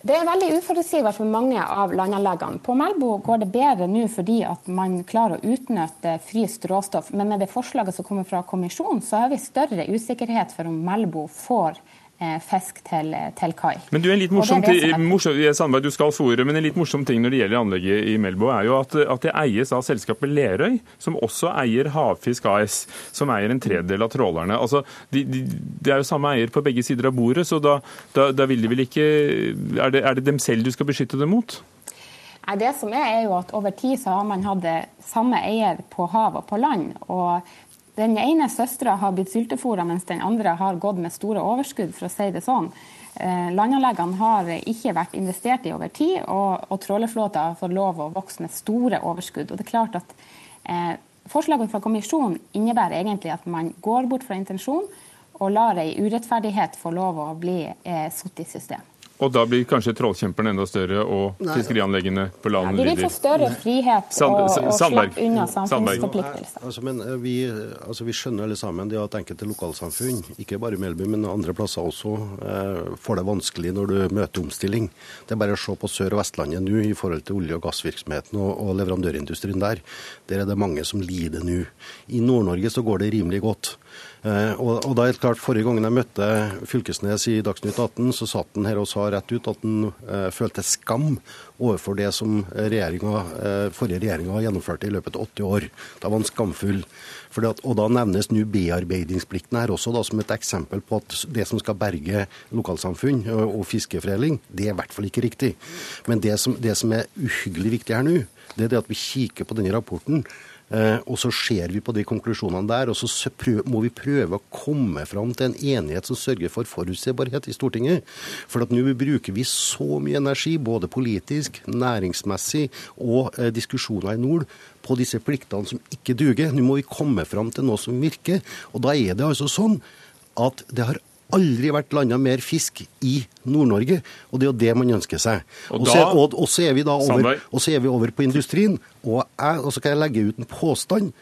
Det er veldig uforutsigbart for mange av landanleggene. På Melbu går det bedre nå fordi at man klarer å utnytte fryst råstoff. Men med det forslaget som kommer fra kommisjonen, så har vi større usikkerhet for om Melbu får fisk til, til, kai. Men du, en litt morsom, det det morsom, Sandberg, du skal få men en litt morsom ting når det gjelder anlegget i Melbo, er jo at, at det eies av selskapet Lerøy, som også eier Havfisk AS, som eier en tredel av trålerne. Altså, de, de, de er jo samme eier på begge sider av bordet, så da, da, da vil de vel ikke er det, er det dem selv du skal beskytte dem mot? Nei, det som er, er jo at Over tid så har man hatt samme eier på hav og på land. og den ene søstera har blitt syltefora, mens den andre har gått med store overskudd, for å si det sånn. Eh, landanleggene har ikke vært investert i over tid, og, og trålerflåta har fått lov å vokse med store overskudd. Og det er klart at eh, Forslaget fra kommisjonen innebærer egentlig at man går bort fra intensjonen og lar ei urettferdighet få lov å bli eh, satt i system. Og da blir kanskje trollkjemperne enda større, og fiskerianleggene på land ja, De vil få større frihet og, og slippe unna samfunnsforpliktelser. Altså, men eh, vi, altså, vi, skjønner alle sammen det at enkelte lokalsamfunn, ikke bare Melby, men andre plasser også, eh, får det vanskelig når du møter omstilling. Det er bare å se på Sør- og Vestlandet nå i forhold til olje- og gassvirksomheten og, og leverandørindustrien der. Der er det mange som lider nå. I Nord-Norge så går det rimelig godt. Eh, og, og da er det klart, Forrige gangen jeg møtte Fylkesnes i Dagsnytt 18, så satt han her og sa rett ut at han eh, følte skam overfor det som regjeringa, eh, forrige regjeringa gjennomførte i løpet av 80 år. Da var han skamfull. At, og Da nevnes nå bearbeidingsplikten her også da, som et eksempel på at det som skal berge lokalsamfunn og, og fiskeforedling, det er i hvert fall ikke riktig. Men det som, det som er uhyggelig viktig her nå, det er det at vi kikker på denne rapporten og så ser vi på de konklusjonene der, og så må vi prøve å komme fram til en enighet som sørger for forutsigbarhet i Stortinget. For at nå bruker vi så mye energi, både politisk, næringsmessig og eh, diskusjoner i nord, på disse pliktene som ikke duger. Nå må vi komme fram til noe som virker. Og da er det altså sånn at det har aldri vært landa mer fisk i Nord-Norge, og det er jo det man ønsker seg. Og, da, og, og, og så, er vi da over, er på industrien, og, jeg, og så kan jeg legge ut en påstand.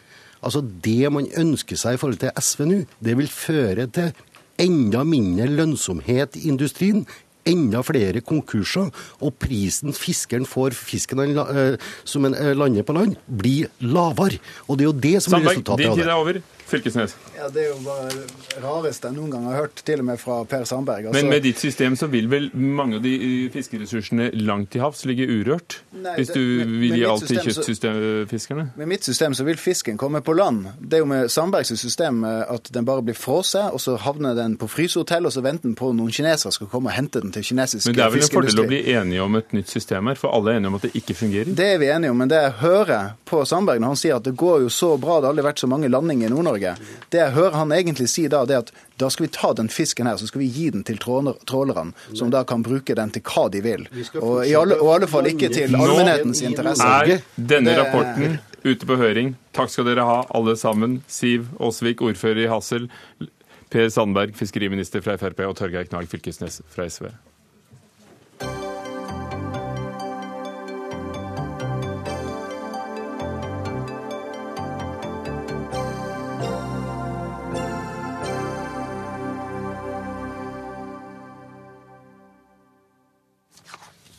Altså Det man ønsker seg i forhold til SV nå, det vil føre til enda mindre lønnsomhet i industrien, enda flere konkurser, og prisen fiskeren får fisken han, som en eh, lander på land, blir lavere. Og det er jo det som er resultatet av det. Din tid er over. Fylkesnes? Ja, Det er jo bare det rareste jeg noen gang har hørt, til og med fra Per Sandberg. Altså... Men med ditt system så vil vel mange av de fiskeressursene langt til havs ligge urørt? Nei, hvis du det, med, vil gi alt til kystfiskerne? Med mitt system så vil fisken komme på land. Det er jo med Sandbergs system eh, at den bare blir frosset, og så havner den på frysehotell, og så venter den på noen kinesere skal komme og hente den til kinesisk fiskeindustri. Men det er vel en fordel å bli enige om et nytt system her, for alle er enige om at det ikke fungerer? Det er vi enige om, men det jeg hører på Sandberg når han sier at det går jo så bra, det har aldri vært så mange landinger i Nord-Norge Nord-Norge. Det jeg hører han egentlig si da, det er at da skal vi ta den fisken her, så skal vi gi den til trålerne, som da kan bruke den til hva de vil. Og i alle, og alle fall ikke til allmennhetens interesse. Nå Er denne rapporten ute på høring? Takk skal dere ha, alle sammen. Siv Aasvik, ordfører i Hassel. Per Sandberg, fiskeriminister fra Frp, og Torgeir Knag Fylkesnes fra SV.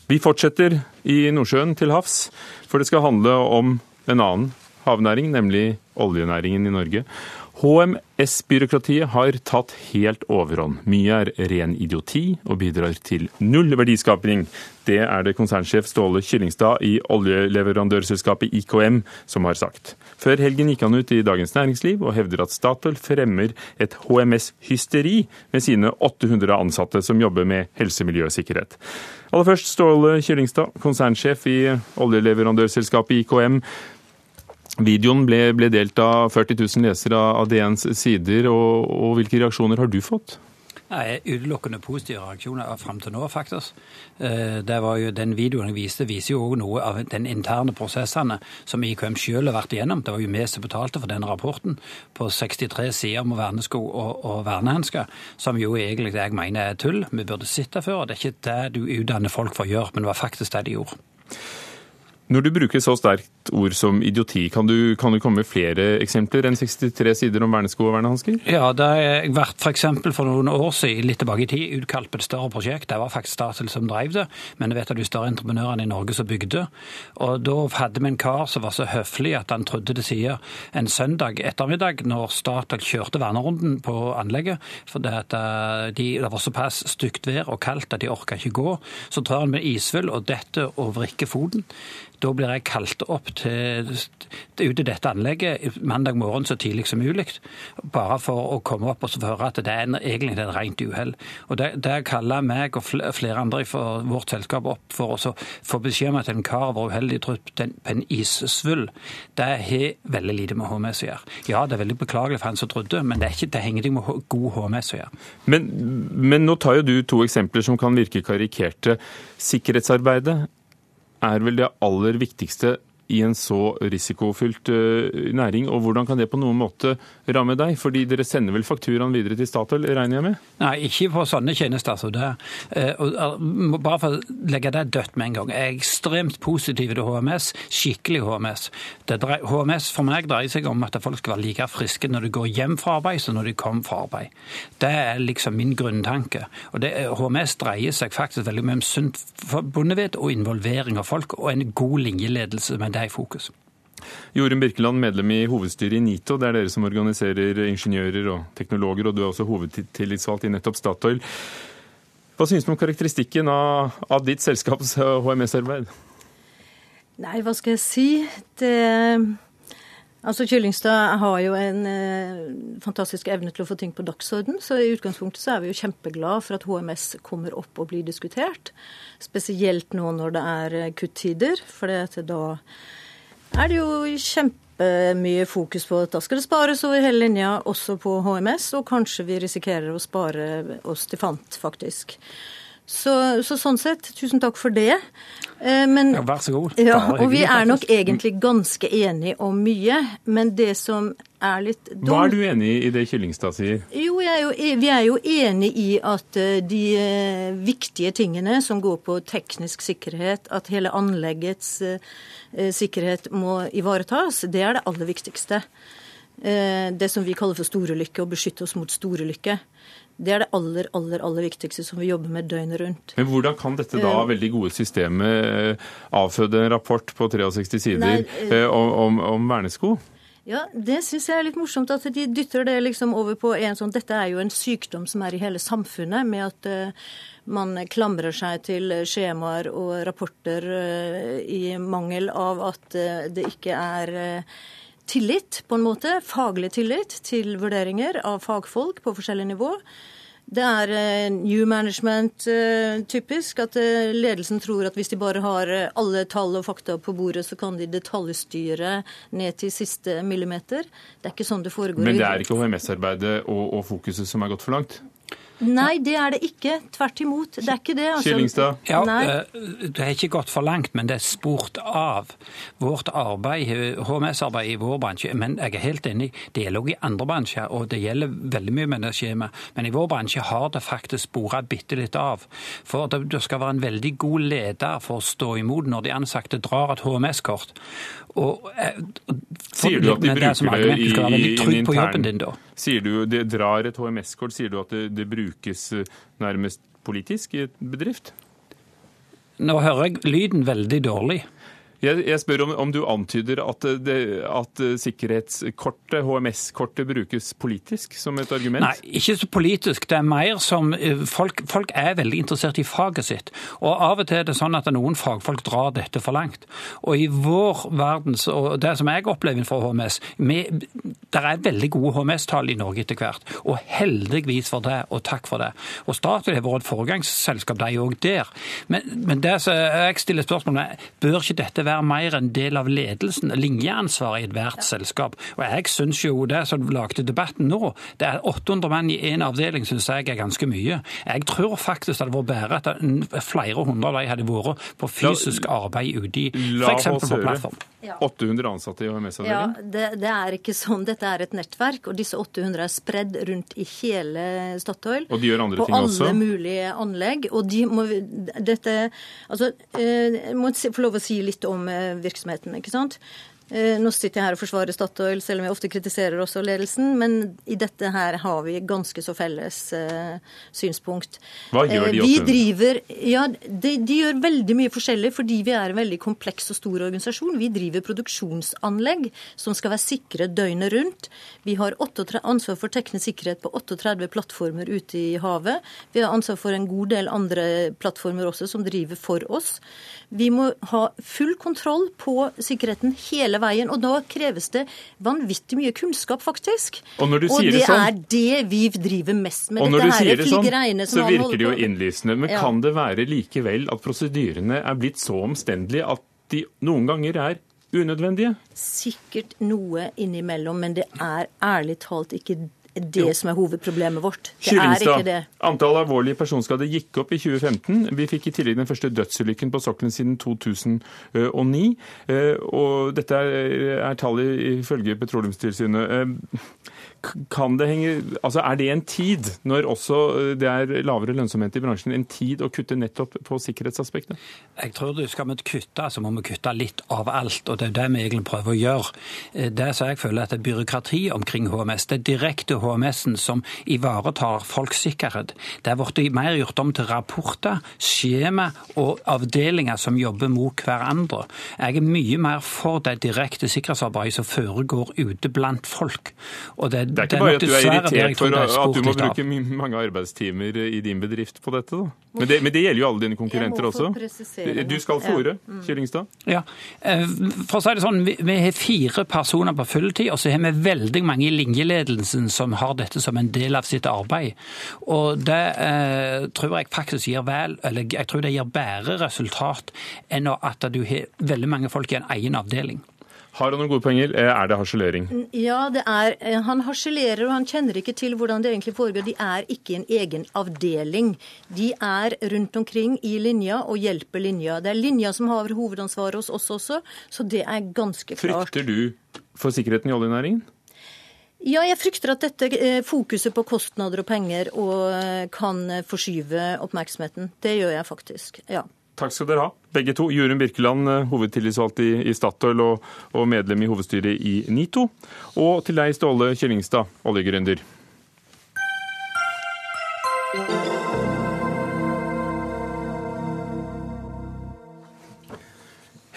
Vi fortsetter i Nordsjøen til havs, for det skal handle om en annen havnæring, nemlig oljenæringen i Norge. HMS-byråkratiet har tatt helt overhånd. Mye er ren idioti og bidrar til null verdiskaping. Det er det konsernsjef Ståle Kyllingstad i oljeleverandørselskapet IKM som har sagt. Før helgen gikk han ut i Dagens Næringsliv og hevder at Statoil fremmer et HMS-hysteri med sine 800 ansatte som jobber med helse, miljø og sikkerhet. Aller først Ståle Kyllingstad, konsernsjef i oljeleverandørselskapet IKM. Videoen ble, ble, delt av 40 000 lesere av DNs sider, og, og hvilke reaksjoner har du fått? Nei, Utelukkende positive reaksjoner fram til nå, faktisk. Eh, det var jo, den videoen jeg viste, viser jo også noe av den interne prosessene som IKM selv har vært igjennom. Det var jo vi som betalte for den rapporten på 63 sider om vernesko og, og vernehansker, som jo egentlig jeg mener er tull. Vi burde sitte før. Det er ikke det du utdanner folk for å gjøre, men det var faktisk det de gjorde. Når du bruker så sterkt ord som idioti, kan du, kan du komme med flere eksempler enn 63 sider om vernesko og vernehansker? Ja, det har vært f.eks. For, for noen år siden, litt tilbake i tid, utkalt på et større prosjekt. Det var faktisk Statoil som drev det, men jeg vet at de større entreprenørene i Norge som bygde. Og da hadde vi en kar som var så høflig at han trodde det sier en søndag ettermiddag, når Statoil kjørte vernerunden på anlegget, for det, at eh, de, det var såpass stygt vær og kaldt at de orka ikke gå, så trør han med isfull og detter og vrikker foten. Da blir jeg kalt opp til, ut i dette anlegget mandag morgen så tidlig som mulig. Bare for å komme opp og høre at det er en, egentlig et rent uhell. Og det, kaller meg og flere andre fra vårt selskap opp for å få beskjed om at en kar var uheldig trutt på en issvull. Det har veldig lite med HMS å gjøre. Ja, det er veldig beklagelig for han som trodde, men det, er ikke, det henger ikke med god HMS å gjøre. Men, men nå tar jo du to eksempler som kan virke karikerte. Sikkerhetsarbeidet er vel det aller viktigste i en så risikofylt eh, næring, og hvordan kan det på noen måte ramme deg? Fordi dere sender vel fakturaen videre til Statoil, regner jeg med? Nei, ikke på sånne tjenester som det. Eh, bare for å legge det dødt med en gang. Jeg er ekstremt positiv til HMS, skikkelig HMS. Dreier, HMS for meg dreier seg om at folk skal være like friske når de går hjem fra arbeid som når de kommer fra arbeid. Det er liksom min grunntanke. Og det, HMS dreier seg faktisk veldig mye om sunt forbundet og involvering av folk, og en god linjeledelse. med det i fokus. Jorunn Birkeland, medlem i hovedstyret i NITO. Det er dere som organiserer ingeniører og teknologer, og du er også hovedtillitsvalgt i nettopp Statoil. Hva synes du om karakteristikken av, av ditt selskaps HMS-arbeid? Nei, hva skal jeg si? Det Altså, Kyllingstad har jo en eh, fantastisk evne til å få ting på dagsorden, så i utgangspunktet så er vi jo kjempeglad for at HMS kommer opp og blir diskutert. Spesielt nå når det er eh, kuttider, for da er det jo kjempemye fokus på at da skal det spares over hele linja, også på HMS, og kanskje vi risikerer å spare oss til fant, faktisk. Så, så, sånn sett, tusen takk for det. Eh, men, ja, vær så god. Ja, og vi er nok egentlig ganske enige om mye, men det som er litt dumt Hva er du enig i i det Kyllingstad sier? Jo, er jo, e, Vi er jo enig i at eh, de eh, viktige tingene som går på teknisk sikkerhet, at hele anleggets sikkerhet må ivaretas, det er det aller viktigste. Det som vi kaller for storulykke, å beskytte oss mot storulykke. Det er det aller, aller, aller viktigste som vi jobber med døgnet rundt. Men Hvordan kan dette da eh. veldig gode systemet eh, avføde en rapport på 63 sider Nei, uh, om, om, om vernesko? Ja, Det syns jeg er litt morsomt at de dytter det liksom over på en sånn Dette er jo en sykdom som er i hele samfunnet, med at man klamrer seg til skjemaer og rapporter i mangel av at det ikke er tillit, på en måte, faglig tillit til vurderinger av fagfolk på forskjellig nivå. Det er eh, new management eh, typisk, at eh, ledelsen tror at hvis de bare har alle tall og fakta på bordet, så kan de detaljstyre ned til siste millimeter. Det er ikke sånn det foregår. Men det er ikke HMS-arbeidet og, og fokuset som er gått for langt? Nei, det er det ikke. Tvert imot. Det er ikke det. Altså. Skillingstad? Ja, eh, Det har ikke gått for langt, men det er spurt av. Vårt arbeid, HMS-arbeid i vår bransje, men jeg er helt enig, det gjelder også i andre bransjer, og det gjelder veldig mye med det skjemaet. Men i vår bransje har det faktisk sporet bitte litt av. For det, det skal være en veldig god leder for å stå imot når de ansatte drar et HMS-kort. Og, og Sier du at de er bruker det i, i en intern din. Sier du det drar et HMS-kort, sier du at det, det brukes eh, nærmest politisk i et bedrift? Nå hører jeg lyden veldig dårlig. Jeg, jeg spør om, om du antyder at, det, at sikkerhetskortet, HMS-kortet, brukes politisk som et argument? Nei, ikke så politisk. Det er mer som eh, folk, folk er veldig interessert i faget sitt. Og av og til er det sånn at noen fagfolk drar dette for langt. Og i vår verden, og det som jeg opplever innenfor HMS Det er veldig gode HMS-tall i Norge etter hvert. Og heldigvis for det, og takk for det. Og Statoil har vært et foregangsselskap, de òg der. Men, men det som jeg stiller spørsmål med, bør ikke dette være mer en del av ledelsen, linjeansvaret i ethvert selskap? Og jeg syns jo det som lagde debatten nå, det er 800 menn i én avdeling, syns jeg er ganske mye. Jeg tror faktisk det hadde vært bedre at flere hundre av de hadde vært på fysisk arbeid ute i f.eks. på plattform. 800 ansatte i HMS-avdelingen? det, det er ikke sånn. Dette er et nettverk, og disse 800 er spredd rundt i hele Statoil. Og de gjør andre på ting også? På alle mulige anlegg. Og de må Dette Altså, eh, jeg må få lov å si litt om eh, virksomheten, ikke sant? Eh, Nå sitter jeg her og forsvarer Statoil, selv om jeg ofte kritiserer også ledelsen. Men i dette her har vi ganske så felles uh, synspunkt. Hva gjør Eh, de Vi driver Ja, de, de gjør veldig mye forskjellig fordi vi er en veldig kompleks og stor organisasjon. Vi driver produksjonsanlegg som skal være sikre døgnet rundt. Vi har 8, ansvar for teknisk sikkerhet på 38 plattformer ute i havet. Vi har ansvar for en god del andre plattformer også som driver for oss. Vi må ha full kontroll på sikkerheten hele veien, og da kreves det vanvittig mye kunnskap, faktisk. Og når du sier det det sånn- er det vi driver mest med. Og når Dette du sier er det sånn, så virker det jo innlysende. Men Ja. kan det være likevel at prosedyrene er blitt så omstendelige at de noen ganger er unødvendige? Sikkert noe innimellom, men det er ærlig talt ikke det Jo. som er hovedproblemet vårt. Det er ikke det. antallet alvorlige personskader gikk opp i 2015. Vi fikk i tillegg den første dødsulykken på sokkelen siden 2009. Eh, Og dette er, er tallet ifølge Petroleumstilsynet. Kan det henge, altså Er det en tid, når også eh, det er lavere lønnsomhet i bransjen, en tid å kutte nettopp på sikkerhetsaspektet? Jeg tror du skal vi kutte, så må vi kutte litt av alt. Og det er det vi egentlig prøver å gjøre. Eh, Det som jeg føler at det er byråkrati omkring HMS. Det er direkte HMS-en som ivaretar folks sikkerhet. Det er blitt mer gjort om til rapporter, skjema og avdelinger som jobber mot hverandre. Jeg er mye mer for det direkte sikkerhetsarbeidet som foregår ute blant folk. Og det, Det er ikke bare at du er irritert for at du må bruke mange arbeidstimer i din bedrift på dette, da. Men det, men det gjelder jo alle dine konkurrenter også. Du skal få ordet, Ja. Mm. Kyllingstad. Ja, eh, For å si det sånn, vi, vi har fire personer på fulltid, og så har vi veldig mange i linjeledelsen som har dette som en del av sitt arbeid. Og det eh, tror jeg faktisk gir vel, eller jeg tror det gir bedre resultat enn at du har veldig mange folk i en egen avdeling. Har han noen gode poenger? Eh, Er det harselering? Ja, det er, eh, han harselerer, og han kjenner ikke til hvordan det egentlig foregår. De er ikke en egen avdeling. De er rundt omkring i linja og hjelper linja. Det er linja som har hovedansvaret hos oss også, så det er ganske klart. Frykter du for sikkerheten i oljenæringen? Ja, jeg frykter at dette eh, fokuset på kostnader og penger og, kan forskyve oppmerksomheten. Det gjør jeg faktisk, ja. Takk skal dere ha, begge to. Jørund Birkeland, eh, hovedtillitsvalgt i, i Statoil og, og medlem i hovedstyret i NITO. Og til deg, Ståle Kjellingstad, oljegründer.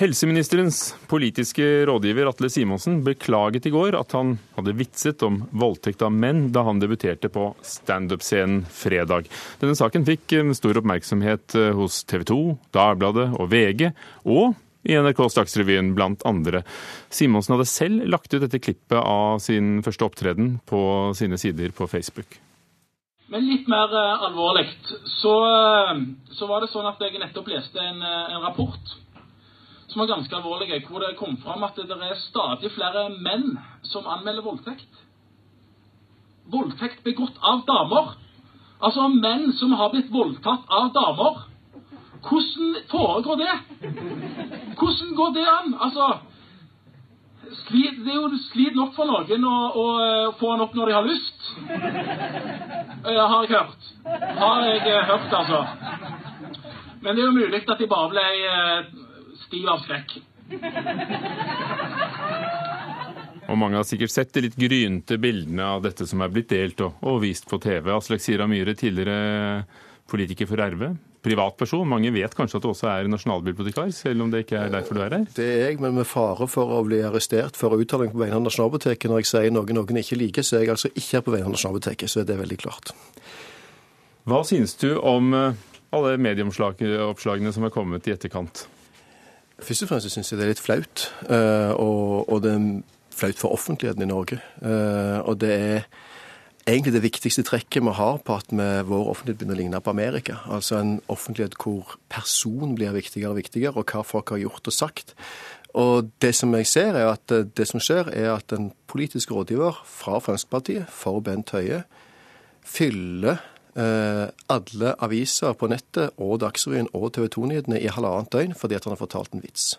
Helseministerens politiske rådgiver Atle Simonsen beklaget i går at han hadde vitset om voldtekt av menn da han debuterte på standup-scenen fredag. Denne saken fikk eh, stor oppmerksomhet eh, hos TV 2, Dagbladet og VG, og i NRKs Dagsrevyen blant andre. Simonsen hadde selv lagt ut dette klippet av sin første opptreden på sine sider på Facebook. Men litt mer eh, alvorlig, så, så var det sånn at jeg nettopp leste en, en rapport som var ganske alvorlig, hvor det kom fram at det er stadig flere menn som anmelder voldtekt. Voldtekt begått av damer. Altså menn som har blitt voldtatt av damer. Hvordan foregår det? Hvordan går det an? Altså slid, Det er jo slid nok for noen å, å få han opp når de har lyst. Jeg har jeg hørt. Har jeg hørt, altså. Men det er jo mulig at de bare ble stiv av skrekk. Og mange har sikkert sett de litt grynte bildene av dette som er blitt delt og, og vist på TV. Aslak Sira Myhre, tidligere politiker for RV. Privatperson. Mange vet kanskje at du også er nasjonalbibliotekar, selv om det ikke er derfor du er her? Det er jeg, men med fare for å bli arrestert for uttaling på vegne av Nasjonalbiblioteket når jeg sier noe noen ikke liker, så er jeg altså ikke her på vegne av Nasjonalbiblioteket. Så er det veldig klart. Hva synes du om eh, alle medieoppslagene som er kommet i etterkant? Først og fremst syns jeg det er litt flaut. Eh, og, og det er flaut for offentligheten i Norge. Eh, og det er egentlig det viktigste trekket vi har på at vi, vår offentlighet begynner å ligne på Amerika. Altså en offentlighet hvor person blir viktigere og viktigere, og hva folk har gjort og sagt. Og det som jeg ser er at det som skjer, er at en politisk rådgiver fra Fremskrittspartiet for Bent Høie fyller eh, alle aviser på nettet og Dagsrevyen og TV 2-nyhetene i halvannet døgn fordi at han har fortalt en vits.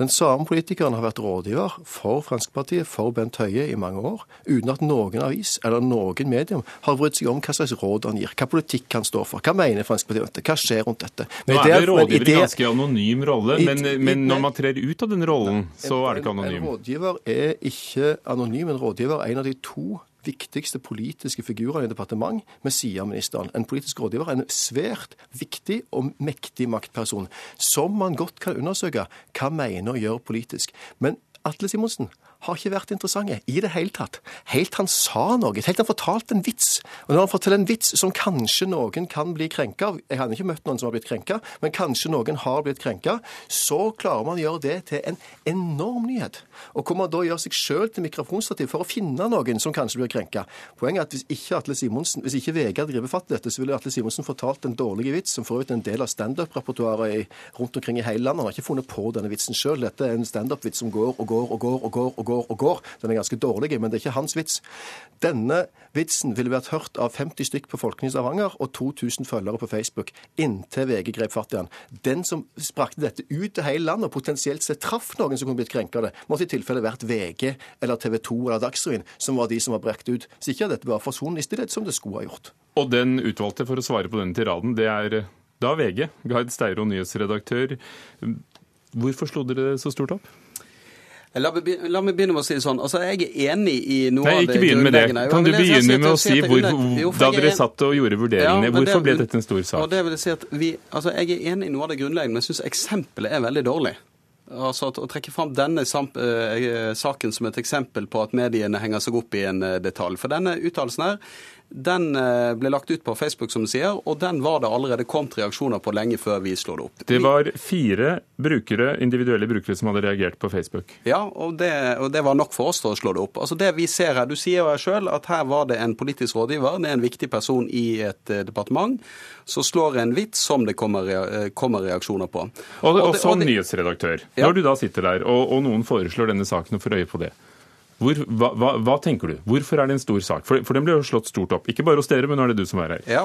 Den samme politikeren har vært rådgiver for Fremskrittspartiet, for Bent Høie, i mange år, uten at noen avis eller noen medium har brydd seg om hva slags råd han gir, hva politikk han står for, hva mener Fremskrittspartiet om dette, hva skjer rundt dette. Men Nå er det rådgiver i ganske anonym rolle, men, men, når man trer ut av den rollen, så er det ikke anonym. En rådgiver er ikke anonym. En rådgiver er en av de to viktigste politiske figurene i departement med siden av ministeren. En politisk rådgiver er en svært viktig og mektig maktperson, som man godt kan undersøke hva mener og gjør politisk. Men Atle Simonsen har ikke vært interessante i det hele tatt. Helt han sa noe, helt han fortalte en vits. Og når han forteller en vits som kanskje noen kan bli krenka av, jeg har ikke møtt noen som har blitt krenka, men kanskje noen har blitt krenka, så klarer man å gjøre det til en enorm nyhet. Og hvor man da gjør seg sjøl til mikrofonstativ for å finne noen som kanskje blir krenka. Poenget er at hvis ikke Atle Simonsen, hvis ikke VG hadde fatt i dette, så ville Atle Simonsen fortalt en dårlig vits, som for øvrig er en del av standup-repertoaret rundt omkring i hele landet. Han har ikke funnet på denne vitsen sjøl. Dette er en standup-vits som går og går og går og går og går går og går. Den er ganske dårlig, men det er ikke hans vits. Denne vitsen ville vært hørt av 50 stykk på Folkene i Stavanger og 2000 følgere på Facebook inntil VG grep fatt i han. Den som sprakte dette ut til hele landet og potensielt sett traff noen som kunne blitt krenka av det, måtte i tilfelle vært VG eller TV 2 eller Dagsrevyen, som var de som var brekt ut. Så ikke dette var forsonlistighet, som det skulle ha gjort. Og den utvalgte for å svare på denne tiraden, det er da VG. Gard Steiro, nyhetsredaktør. Hvorfor slo dere så stort opp? La, meg begynne med å si det sånn. Altså, Jeg er enig i noe Nei. Ikke begynn med det. Kan du begynne med å si hvor, da dere satt og gjorde vurderingene, ja, hvorfor det, ble dette en stor sak? Og det vil si at vi, altså, Jeg er enig i noe av det grunnleggende, men jeg syns eksempelet er veldig dårlig. Altså Å trekke fram denne saken som et eksempel på at mediene henger seg opp i en detalj. For denne uttalelsen her den eh, ble lagt ut på Facebook, som du sier, og den var det allerede kommet reaksjoner på lenge før vi slo det opp. Det var fire brukere, individuelle brukere som hadde reagert på Facebook? Ja, og det, og det var nok for oss til å slå det opp. Altså det vi ser her, Du sier jo sjøl at her var det en politisk rådgiver, det er en viktig person i et eh, departement, som slår en vits som det kommer, eh, kommer reaksjoner på. Og, og, og som nyhetsredaktør, ja. når du da sitter der, og noen foreslår denne saken og får øye på det. Hvor, hva, hva, hva, tenker du? Hvorfor er det en stor sak? For, for, den ble jo slått stort opp. Ikke bare hos dere, men nå er det du som er her. Ja.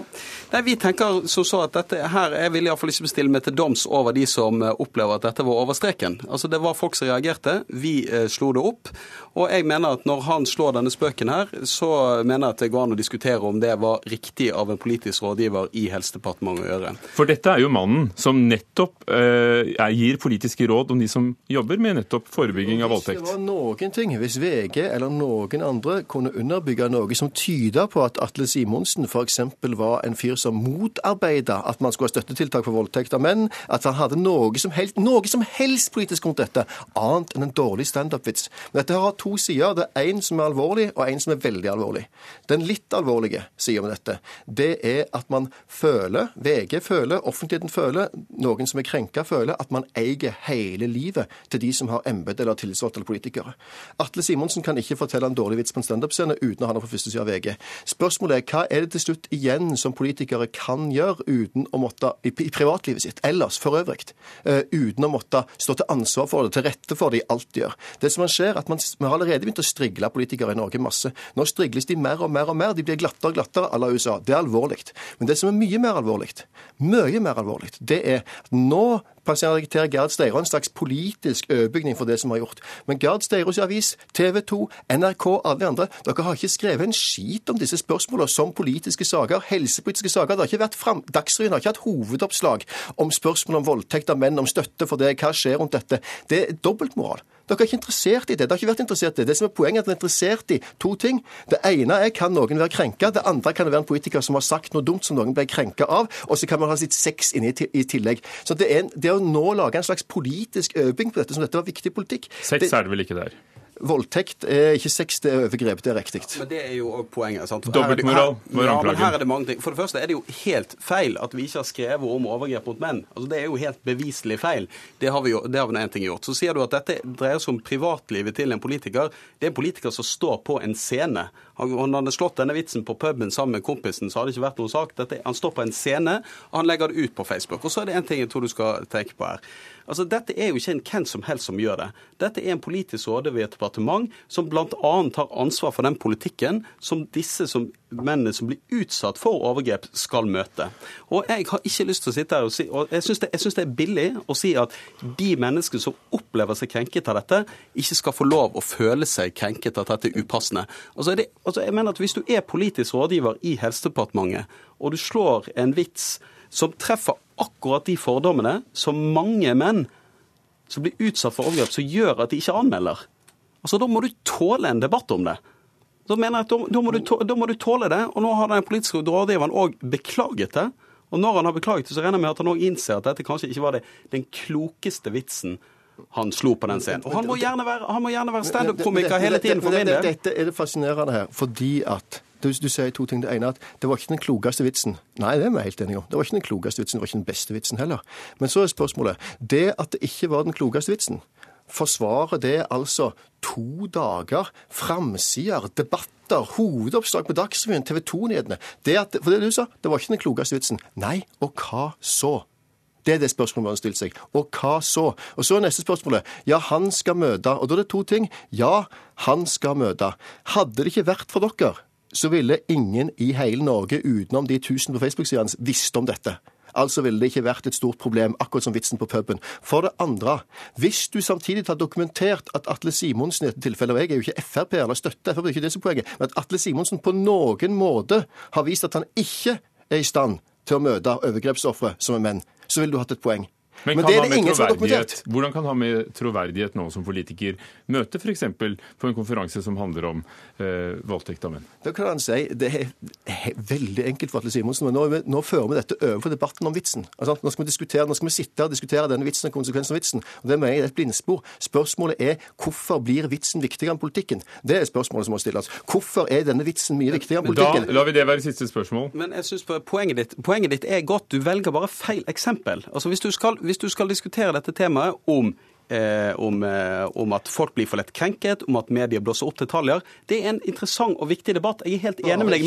Nei, Vi tenker så, så at dette her Jeg vil iallfall ikke bestille meg til doms over de som eh, opplever at dette var over streken. Altså, Det var folk som reagerte. Vi eh, slo det opp. Og jeg mener at når han slår denne spøken her, så mener jeg at det går an å diskutere om det var riktig av en politisk rådgiver i Helsedepartementet å gjøre. For dette er jo mannen som nettopp eh, gir politiske råd om de som jobber med nettopp forebygging av voldtekt. Hvis det var noen ting, hvis VG VG eller noen andre kunne underbygge noe som tyder på at Atle Simonsen f.eks. var en fyr som motarbeida at man skulle ha støttetiltak for voldtekt av menn, at han hadde noe som helst, noe som helst politisk rundt dette, annet enn en dårlig standup-vits. Dette har to sider. Det er én som er alvorlig, og én som er veldig alvorlig. Den litt alvorlige sida med dette, det er at man føler, VG føler, offentligheten føler, noen som er krenka føler, at man eier hele livet til de som har embete eller tillitsvalgte eller politikere. Atle Simonsen Simonsen kan ikke fortelle en dårlig vits på en standup-scene uten å ha den på første side av VG. Spørsmålet er hva er det til slutt igjen som politikere kan gjøre uten å måtte, i, i privatlivet sitt, ellers for øvrig, uh, uten å måtte stå til ansvar for det, til rette for det i alt de gjør. Det som skjer, er at man, Vi har allerede begynt å strigle politikere i Norge masse. Nå strigles de mer og mer og mer. De blir glattere og glattere à la USA. Det er alvorlig. Men det som er mye mer alvorlig, mye mer alvorlig, det er at nå passerer Gerd Steiro en slags politisk overbygning for det som er gjort. Men Gerd Steiros avis, TV 2, NRK, alle de andre, dere har ikke skrevet en skit om disse spørsmålene som politiske saker, helsepolitiske saker. Det har ikke vært fram... Dagsrevyen har ikke hatt hovedoppslag om spørsmål om voldtekt av menn, om støtte for det, hva skjer rundt dette. Det er dobbeltmoral. Dere er ikke interessert i det. Dere har ikke vært interessert i det. Det som er Poenget er at dere er interessert i to ting. Det ene er kan noen være krenka. Det andre kan det være en politiker som har sagt noe dumt som noen ble krenka av. Og så kan man ha sitt sex inne i tillegg. Så det, er, det å nå lage en slags politisk øving på dette, som dette var viktig politikk Sex er det vel ikke der? Voldtekt er ikke sex, det er overgrep. Det er riktig. Men det er jo òg poenget. sant? Dobbeltmoral ja, men her er det mange ting. For det første er det jo helt feil at vi ikke har skrevet om overgrep mot menn. Altså Det er jo helt beviselig feil. Det har vi jo det har vi en ting gjort. Så sier du at dette dreier seg om privatlivet til en politiker. Det er en politiker som står på en scene. Han, han hadde slått denne vitsen på puben sammen med kompisen, så hadde det ikke vært noen sak. Dette, han står på en scene, og han legger det ut på Facebook. Og så er det en ting jeg tror du skal tenke på her. Altså, Dette er jo ikke en hvem som helst som gjør det. Dette er en politisk råde ved et departement som bl.a. tar ansvar for den politikken som disse som, mennene som blir utsatt for overgrep, skal møte. Og Jeg har ikke lyst til å sitte her og si, og jeg syns det, er billig å si at de menneskene som opplever seg krenket av dette, ikke skal få lov å føle seg krenket av dette er upassende. Altså, det, altså jeg mener at Hvis du er politisk rådgiver i Helsedepartementet, og du slår en vits som treffer akkurat de fordommene som mange menn som blir utsatt for overgrep, som gjør at de ikke anmelder. Altså, Da må du tåle en debatt om det. Da, mener jeg at da, da, må, du tåle, da må du tåle det. Og nå har den politiske rådgiveren òg beklaget det. Og når han har beklaget det, så regner jeg med at han òg innser at dette kanskje ikke var det, den klokeste vitsen han slo på den scenen. Og han må gjerne være, være standup-komiker hele tiden, for min del. Dette er det fascinerende her, fordi at du, du, sier to ting. Det ene er at det var ikke den klokeste vitsen. Nei, det er vi helt enige om. Det var ikke den klokeste vitsen, det var ikke den beste vitsen heller. Men så er spørsmålet Det at det ikke var den klokeste vitsen, forsvarer det altså to dager, framsider, debatter, hovedoppslag på Dagsrevyen, TV 2-nyhetene? For det du sa, det var ikke den klokeste vitsen. Nei, og hva så? Det er det spørsmålet man har stilt seg. Og hva så? Og så er neste spørsmålet. Ja, han skal møte. Og da er det to ting. Ja, han skal møte. Hadde det ikke vært for dere, så ville ingen i hele Norge utenom de tusen på Facebook-sidene visst om dette. Altså ville det ikke vært et stort problem, akkurat som vitsen på puben. For det andre, hvis du samtidig har dokumentert at Atle Simonsen i dette tilfellet, og jeg er jo ikke Frp eller støtter Frp, det er ikke det som er poenget, men at Atle Simonsen på noen måte har vist at han ikke er i stand til å møte overgrepsofre som er menn, så ville du hatt et poeng. Men, Men det er det ingen som har dokumentert. Hvordan kan han med troverdighet nå som politiker møte f.eks. på en konferanse som handler om eh, voldtekt av menn? Da kan han si det er, veldig enkelt for Atle Simonsen. men nå, nå, fører vi dette over for debatten om vitsen. Altså, nå skal vi diskutere, nå skal vi sitte og diskutere denne vitsen og konsekvensen av vitsen. og Det mener jeg er et blindspor. Spørsmålet er hvorfor blir vitsen viktigere enn politikken? Det er spørsmålet som må stilles. Hvorfor er denne vitsen mye viktigere enn politikken? Da lar vi det være siste spørsmål. Men jeg synes poenget ditt, poenget ditt er godt. Du velger bare feil eksempel. Altså hvis du skal hvis du skal diskutere dette temaet om Eh, om, eh, om, at folk blir for lett krenket, om at media blåser opp detaljer. Det er en interessant og viktig debatt. Jeg er helt enig med deg.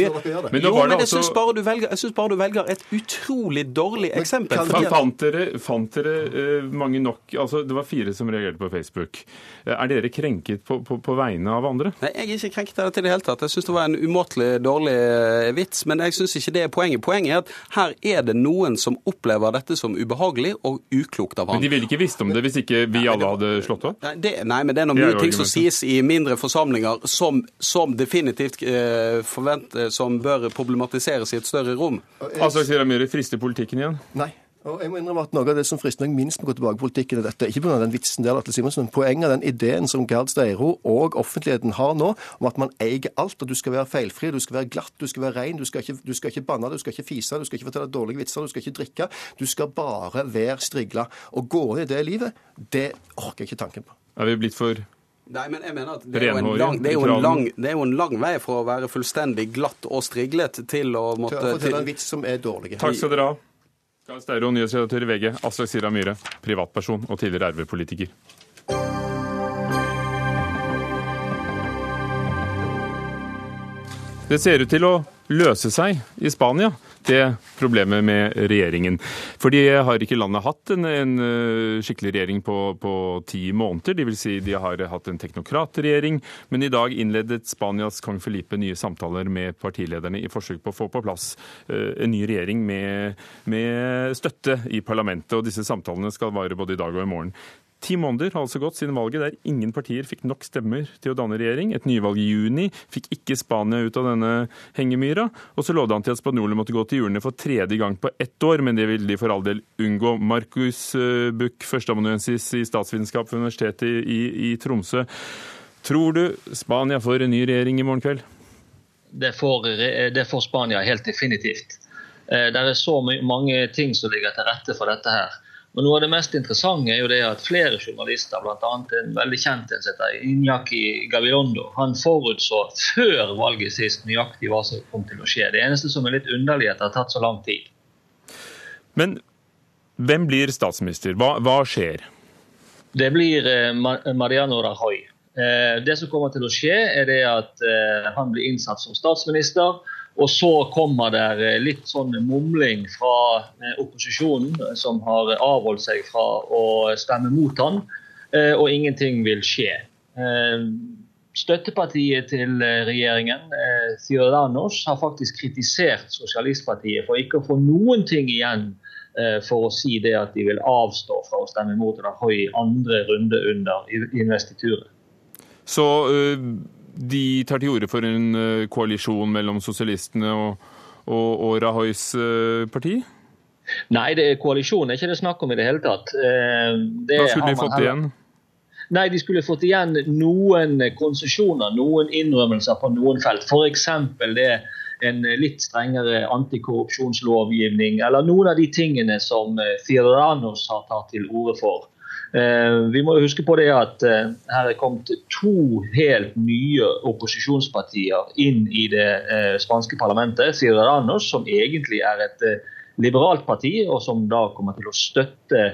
Men, jo, men jeg syns bare, bare, du velger et utrolig dårlig eksempel. Kan, fant dere, fant dere uh, mange nok altså Det var fire som reagerte på Facebook. Er dere krenket på, på, på, vegne av andre? Nei, Jeg er ikke krenket av det i det hele tatt. Jeg syns det var en umåtelig dårlig vits. Men jeg syns ikke det er poenget. Poenget er at her er det noen som opplever dette som ubehagelig og uklokt av han. Men de ville ikke visst om det hvis ikke vi alle hadde slått opp? Nei, det, nei men det er noen mye ting som sies i mindre forsamlinger som, som definitivt eh, forvent, som bør problematiseres i et større rom. Altså, sier Myhre, frister politikken igjen? Nei. Og jeg må innrømme at Noe av det som frister meg minst med å gå tilbake i politikken, er dette. Ikke pga. den vitsen der, Atle Simonsen, men poenget av den ideen som Gerd Steiro og offentligheten har nå, om at man eier alt, og du skal være feilfri, du skal være glatt, du skal være rein, du skal ikke, du skal ikke banne, du skal ikke fise, du skal ikke fortelle dårlige vitser, du skal ikke drikke. Du skal bare være strigla. Å gå inn i det livet, det orker jeg ikke tanken på. Er vi blitt for Nei, men jeg mener at det er, lang, det, er lang, det er, jo en lang, vei fra å være fullstendig glatt og striglet til å måtte Til å fortelle en vits som er dårlig. Takk skal dere ha. Oskar Stauro, nyhetsredaktør i VG. Aslak Sira Myhre, privatperson og tidligere RV-politiker. Det ser ut til å løse seg i Spania det problemet med regjeringen. For de har ikke landet hatt en, en eh, skikkelig regjering på, på, ti måneder. De vil si de har hatt en teknokratregjering. Men i dag innledet Spanias kong Felipe nye samtaler med partilederne i forsøk på å få på plass uh, en ny regjering med, med støtte i parlamentet. Og disse samtalene skal vare både i dag og i morgen. Ti måneder har altså gått siden valget der ingen partier fikk nok stemmer til å danne regjering. Et nyvalg i juni fikk ikke Spania ut av denne hengemyra. Og så lovde han til at spanjolene måtte gå til hjulene for tredje gang på ett år, men det vil de for all del unngå. Markus eh, Buch, førsteamanuensis i statsvitenskap ved Universitetet i, i, Tromsø. Tror du Spania får en ny regjering i morgen kveld? Det får, det får Spania helt definitivt. Eh, det er så mange ting som ligger til rette for dette her. Og Noe av det mest interessante er jo det at flere journalister, bl.a. en veldig kjent en heter Iñaki Gavilondo, han forutså før valget sist nøyaktig hva som kom til å skje. Det eneste som er litt underlig, er at det har tatt så lang tid. Men hvem blir statsminister? Hva, hva skjer? Det blir eh, Mariano Rajoy. Eh, det som kommer til å skje, er det at eh, han blir innsatt som statsminister. Og så kommer det eh, litt sånn mumling fra eh, opposisjonen, eh, som har avholdt seg fra å stemme mot han, og ingenting vil skje. Støttepartiet til regjeringen, Ciudadanos, har faktisk kritisert Sosialistpartiet for ikke å få noen ting igjen for å si det at de vil avstå fra å stemme mot Rajoy i andre runde under investituret. Så de tar til orde for en eh, koalisjon mellom sosialistene og, og, og Rahoys eh, parti? Nei, det er koalisjon det er ikke det snakk om i det hele tatt. Eh, det Hva skulle de fått igjen? Nei, De skulle fått igjen noen konsesjoner, noen innrømmelser på noen felt. F.eks. det en litt strengere antikorrupsjonslovgivning, eller noen av de tingene som Ciudadanos har tatt til orde for. Eh, vi må huske på det at eh, her er kommet to helt nye opposisjonspartier inn i det eh, spanske parlamentet. Ciudadanos, som egentlig er et liberalt parti, og som da kommer til å støtte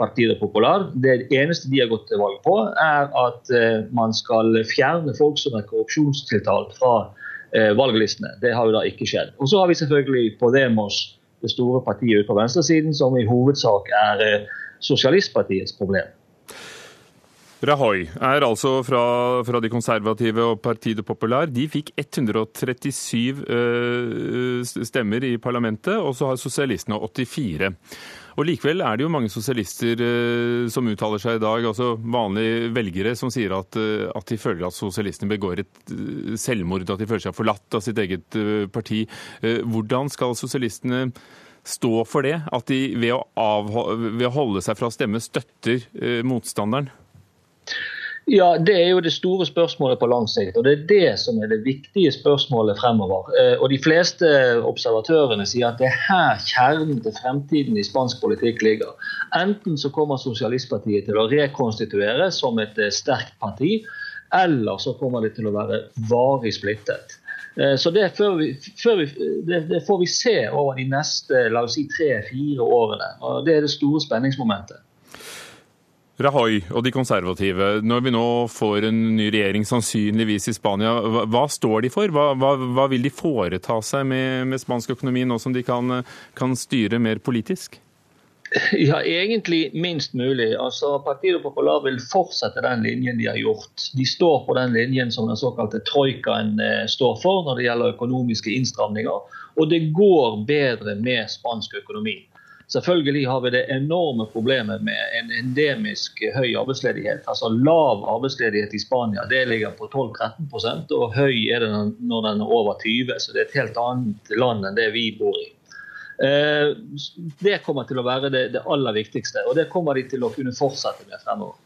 Partiet Popular. Det eneste de har gått til valg på, er at man skal fjerne folk som er korrupsjonstiltalt fra valglistene. Det har jo da ikke skjedd. Og så har vi selvfølgelig Podemos, det store partiet ute på venstresiden, som i hovedsak er sosialistpartiets problem. Rahoy er altså fra, fra, de konservative og Partido Popular. De fikk 137 uh, stemmer i parlamentet, og så har sosialistene 84. Og Likevel er det jo mange sosialister uh, som uttaler seg i dag, altså vanlige velgere, som sier at, uh, at de føler at sosialistene begår et selvmord, at de føler seg forlatt av sitt eget parti. hvordan skal sosialistene stå for det? At de ved å, avholde, ved å holde seg fra å stemme støtter eh, motstanderen? Ja, Det er jo det store spørsmålet på lang sikt. og Det er det som er det viktige spørsmålet fremover. Eh, og De fleste observatørene sier at det er her kjernen til fremtiden i spansk politikk ligger. Enten så kommer Sosialistpartiet til å rekonstituere som et eh, sterkt parti, eller så kommer det til å være varig splittet. Eh, så det, vi, vi, det, det, får vi se over de neste la oss si, tre-fire årene. og Det er det store spenningsmomentet. Rahoy og de konservative, når vi nå får en ny regjering sannsynligvis i Spania, hva, står de for? Hva, hva, hva, vil de foreta seg med, med spansk økonomi nå som de kan, kan styre mer politisk? Ja, egentlig minst mulig. Altså, Partiet Popular vil fortsette den linjen de har gjort. De står på den linjen som den såkalte troikaen eh, står for når det gjelder økonomiske innstramninger. Og det går bedre med spansk økonomi. Selvfølgelig har vi det enorme problemet med en endemisk høy arbeidsledighet. Altså Lav arbeidsledighet i Spania det ligger på 12-13 og høy er det når den er over 20 Så det er et helt annet land enn det vi bor i. Eh, det kommer til å være det, det, aller viktigste, og det kommer de til å kunne fortsette med fremover.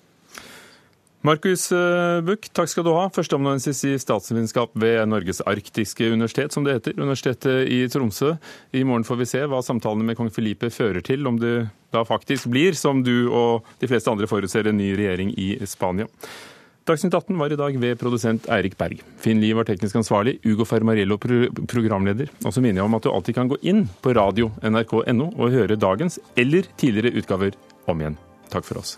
Markus eh, Buch, takk skal du ha. Førsteamanuensis i statsvitenskap ved Norges arktiske universitet, som det heter. Universitetet i Tromsø. I morgen får vi se hva samtalene med kong Filipe fører til, om det da faktisk blir, som du og de fleste andre forutser, en ny regjering i Spania. Dagsnytt 18 var i dag ved produsent Eirik Berg. Finn Lie var teknisk ansvarlig, Ugo Fermariello pro programleder. Og så minner jeg om at du alltid kan gå inn på radio nrk.no og høre dagens eller tidligere utgaver om igjen. Takk for oss.